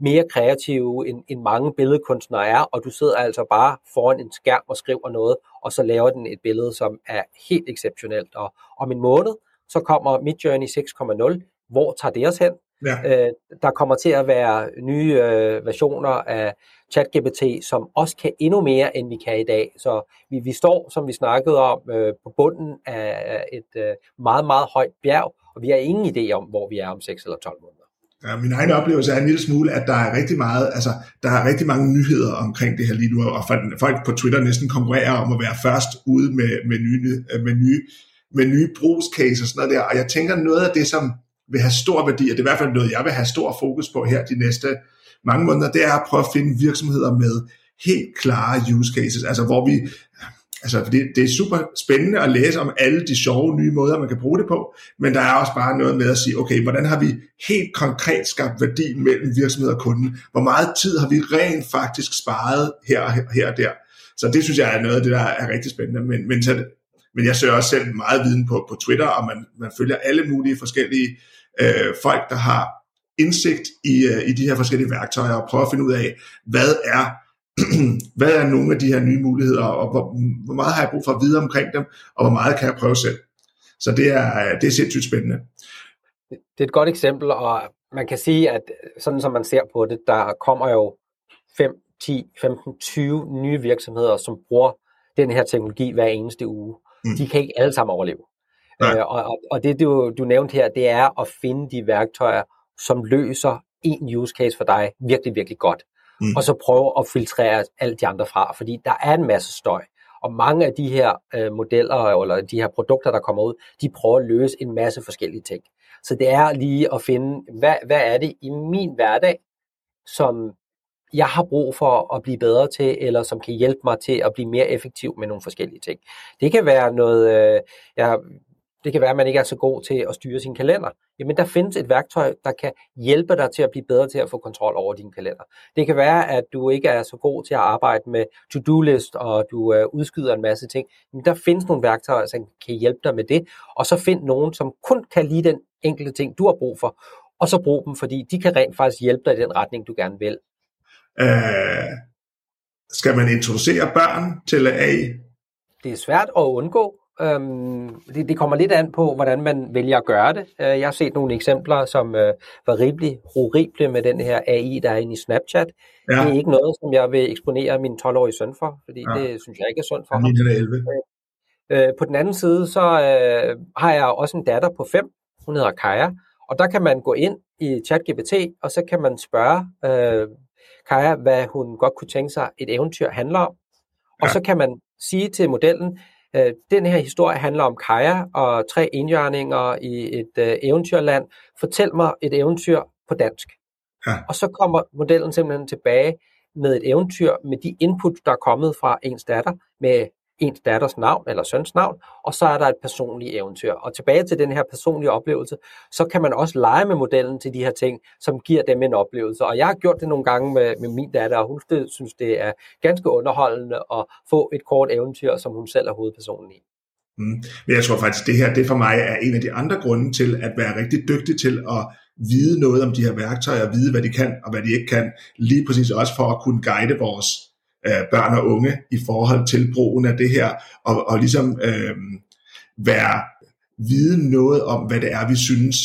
mere kreative, end, end mange billedkunstnere er, og du sidder altså bare foran en skærm og skriver noget, og så laver den et billede, som er helt exceptionelt. Og om en måned, så kommer Midjourney 6.0. Hvor tager det os hen? Ja. Øh, der kommer til at være nye øh, versioner af ChatGPT, som også kan endnu mere, end vi kan i dag. Så vi, vi står, som vi snakkede om, øh, på bunden af et øh, meget, meget højt bjerg, og vi har ingen idé om, hvor vi er om 6 eller 12 måneder. Ja, min egen oplevelse er en lille smule, at der er rigtig meget, altså der er rigtig mange nyheder omkring det her lige nu, og folk på Twitter næsten konkurrerer om at være først ude med, med nye, med nye, med nye brugscases og sådan noget der, og jeg tænker noget af det, som vil have stor værdi, og det er i hvert fald noget, jeg vil have stor fokus på her de næste mange måneder, det er at prøve at finde virksomheder med helt klare use cases, altså hvor vi, altså det, det er super spændende at læse om alle de sjove nye måder, man kan bruge det på, men der er også bare noget med at sige, okay, hvordan har vi helt konkret skabt værdi mellem virksomhed og kunde? Hvor meget tid har vi rent faktisk sparet her og her, her og der? Så det synes jeg er noget af det, der er rigtig spændende, men, men, så, men jeg søger også selv meget viden på, på Twitter, og man, man følger alle mulige forskellige øh, folk, der har indsigt i, øh, i de her forskellige værktøjer, og prøver at finde ud af, hvad er <clears throat> hvad er nogle af de her nye muligheder, og hvor, hvor meget har jeg brug for at vide omkring dem, og hvor meget kan jeg prøve selv. Så det er, øh, det er sindssygt spændende. Det er et godt eksempel, og man kan sige, at sådan som man ser på det, der kommer jo 5, 10, 15, 20 nye virksomheder, som bruger den her teknologi hver eneste uge. Mm. De kan ikke alle sammen overleve. Øh, og, og, og det du, du nævnte her, det er at finde de værktøjer, som løser en use case for dig virkelig, virkelig godt. Mm. Og så prøve at filtrere alt de andre fra, fordi der er en masse støj. Og mange af de her øh, modeller, eller de her produkter, der kommer ud, de prøver at løse en masse forskellige ting. Så det er lige at finde, hvad, hvad er det i min hverdag, som jeg har brug for at blive bedre til, eller som kan hjælpe mig til at blive mere effektiv med nogle forskellige ting. Det kan være noget, øh, jeg det kan være, at man ikke er så god til at styre sin kalender. Jamen, der findes et værktøj, der kan hjælpe dig til at blive bedre til at få kontrol over din kalender. Det kan være, at du ikke er så god til at arbejde med to-do-list, og du øh, udskyder en masse ting. Men der findes nogle værktøjer, som kan hjælpe dig med det. Og så find nogen, som kun kan lide den enkelte ting, du har brug for. Og så brug dem, fordi de kan rent faktisk hjælpe dig i den retning, du gerne vil. Øh, skal man introducere børn til AI? Det er svært at undgå. Øhm, det, det kommer lidt an på, hvordan man vælger at gøre det. Øh, jeg har set nogle eksempler, som øh, var rimelig horrible med den her AI, der er inde i Snapchat. Ja. Det er ikke noget, som jeg vil eksponere min 12-årige søn for, fordi ja. det synes jeg ikke er sundt for ham. 11. Øh, på den anden side, så øh, har jeg også en datter på 5, hun hedder Kaja, og der kan man gå ind i ChatGPT, og så kan man spørge øh, Kaja, hvad hun godt kunne tænke sig, et eventyr handler om. Og ja. så kan man sige til modellen, Øh, den her historie handler om Kaja og tre indjørninger i et øh, eventyrland. Fortæl mig et eventyr på dansk. Ja. Og så kommer modellen simpelthen tilbage med et eventyr med de input, der er kommet fra ens datter, med ens datters navn eller søns navn, og så er der et personligt eventyr. Og tilbage til den her personlige oplevelse, så kan man også lege med modellen til de her ting, som giver dem en oplevelse. Og jeg har gjort det nogle gange med, med min datter, og hun synes, det er ganske underholdende at få et kort eventyr, som hun selv er hovedpersonen i. Mm. Men jeg tror faktisk, det her det for mig er en af de andre grunde til at være rigtig dygtig til at vide noget om de her værktøjer, vide hvad de kan og hvad de ikke kan, lige præcis også for at kunne guide vores øh, børn og unge i forhold til brugen af det her, og, og ligesom øh, være vide noget om, hvad det er, vi synes,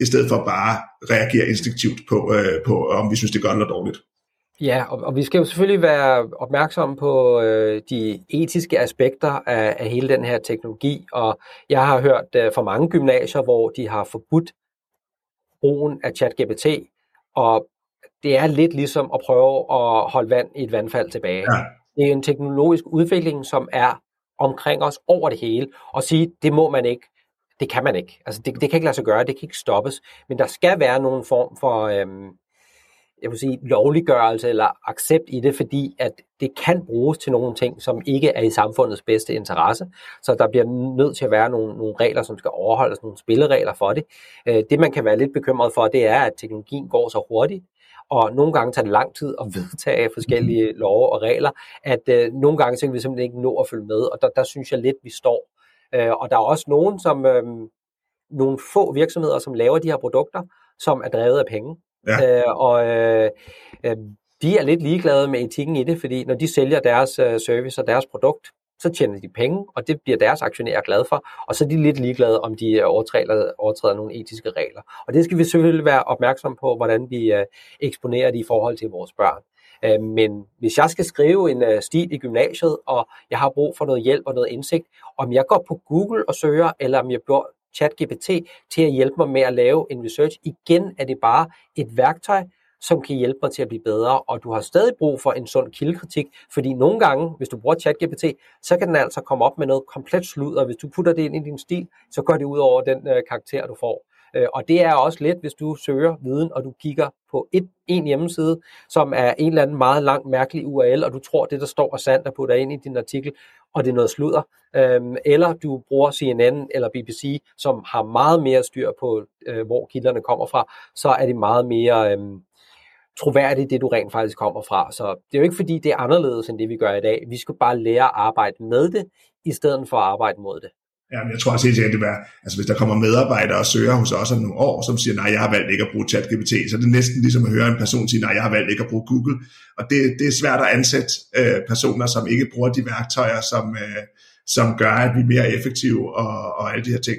i stedet for bare reagere instinktivt på, øh, på om vi synes, det er godt eller dårligt. Ja, og, og vi skal jo selvfølgelig være opmærksomme på øh, de etiske aspekter af, af hele den her teknologi, og jeg har hørt øh, fra mange gymnasier, hvor de har forbudt brugen af ChatGPT, og det er lidt ligesom at prøve at holde vand i et vandfald tilbage. Ja. Det er en teknologisk udvikling, som er omkring os over det hele, og sige, det må man ikke, det kan man ikke. Altså, det, det kan ikke lade sig gøre, det kan ikke stoppes, men der skal være nogen form for, øhm, jeg vil sige, lovliggørelse eller accept i det, fordi at det kan bruges til nogle ting, som ikke er i samfundets bedste interesse. Så der bliver nødt til at være nogle, nogle regler, som skal overholdes, nogle spilleregler for det. Øh, det, man kan være lidt bekymret for, det er, at teknologien går så hurtigt, og nogle gange tager det lang tid at vedtage forskellige love og regler, at øh, nogle gange så kan vi simpelthen ikke nå at følge med, og der, der synes jeg lidt, vi står. Øh, og der er også nogen, som øh, nogle få virksomheder, som laver de her produkter, som er drevet af penge. Ja. Øh, og øh, øh, de er lidt ligeglade med etikken i det, fordi når de sælger deres øh, service og deres produkt, så tjener de penge, og det bliver deres aktionærer glade for, og så er de lidt ligeglade, om de øh, overtræder, overtræder nogle etiske regler. Og det skal vi selvfølgelig være opmærksom på, hvordan vi øh, eksponerer det i forhold til vores børn. Øh, men hvis jeg skal skrive en stil i gymnasiet, og jeg har brug for noget hjælp og noget indsigt, om jeg går på Google og søger, eller om jeg bruger ChatGPT til at hjælpe mig med at lave en research, igen er det bare et værktøj, som kan hjælpe mig til at blive bedre, og du har stadig brug for en sund kildekritik, fordi nogle gange, hvis du bruger ChatGPT, så kan den altså komme op med noget komplet sludder. og hvis du putter det ind i din stil, så går det ud over den øh, karakter, du får. Øh, og det er også let, hvis du søger viden, og du kigger på et, en hjemmeside, som er en eller anden meget lang, mærkelig URL, og du tror, det der står er sandt og putter ind i din artikel, og det er noget sludder. Øhm, eller du bruger CNN eller BBC, som har meget mere styr på, øh, hvor kilderne kommer fra, så er det meget mere... Øh, troværdigt, det du rent faktisk kommer fra. Så det er jo ikke fordi, det er anderledes end det, vi gør i dag. Vi skal bare lære at arbejde med det, i stedet for at arbejde mod det. Ja, jeg tror også helt sikkert, det er, altså hvis der kommer medarbejdere og søger hos os om nogle år, som siger, nej, jeg har valgt ikke at bruge ChatGPT, så er det næsten ligesom at høre en person sige, nej, jeg har valgt ikke at bruge Google. Og det, det er svært at ansætte øh, personer, som ikke bruger de værktøjer, som, øh, som gør, at vi er mere effektive og, og alle de her ting.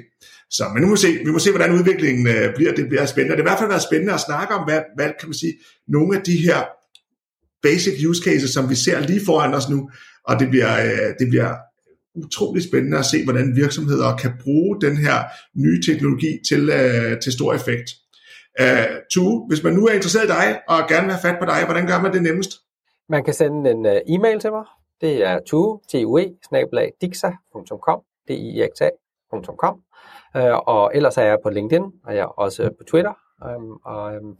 Så, men nu må vi se, vi må se, hvordan udviklingen øh, bliver. Det bliver spændende. Det er i hvert fald været spændende at snakke om, hvad, hvad kan man sige, nogle af de her basic use cases, som vi ser lige foran os nu, og det bliver, øh, det bliver utrolig spændende at se, hvordan virksomheder kan bruge den her nye teknologi til, øh, til stor effekt. Øh, uh, Tue, hvis man nu er interesseret i dig og gerne vil have fat på dig, hvordan gør man det nemmest? Man kan sende en uh, e-mail til mig. Det er tue, t u e d i x a.com. Øh, og ellers er jeg på LinkedIn, og jeg er også på Twitter. Um, og um,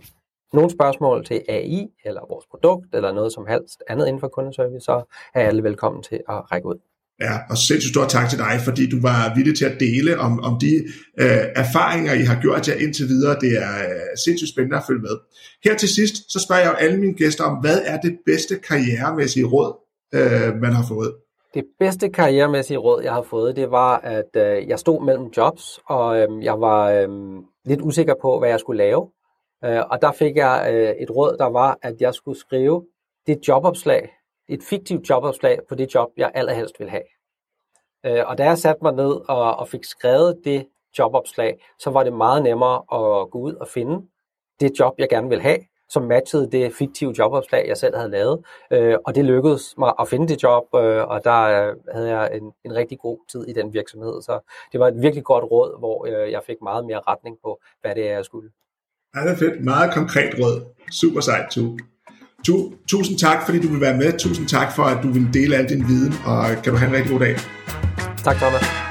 nogle spørgsmål til AI, eller vores produkt, eller noget som helst andet inden for kundeservice, så er alle velkommen til at række ud. Ja, og sindssygt stor tak til dig, fordi du var villig til at dele om, om de øh, erfaringer, I har gjort jer indtil videre. Det er øh, sindssygt spændende at følge med. Her til sidst, så spørger jeg jo alle mine gæster om, hvad er det bedste karrieremæssige råd, øh, man har fået? Det bedste karrieremæssige råd, jeg har fået, det var, at øh, jeg stod mellem jobs, og øh, jeg var øh, lidt usikker på, hvad jeg skulle lave. Øh, og der fik jeg øh, et råd, der var, at jeg skulle skrive det jobopslag, et fiktivt jobopslag på det job, jeg allerhelst vil have. Øh, og da jeg satte mig ned og, og fik skrevet det jobopslag, så var det meget nemmere at gå ud og finde det job, jeg gerne vil have, som matchede det fiktive jobopslag, jeg selv havde lavet. Øh, og det lykkedes mig at finde det job, øh, og der øh, havde jeg en, en rigtig god tid i den virksomhed. Så det var et virkelig godt råd, hvor øh, jeg fik meget mere retning på, hvad det er, jeg skulle. Ja, det er fedt. Meget konkret råd. Super sejt, Tu. Tu, tusind tak, fordi du vil være med. Tusind tak for, at du vil dele al din viden, og kan du have en rigtig god dag. Tak, Thomas.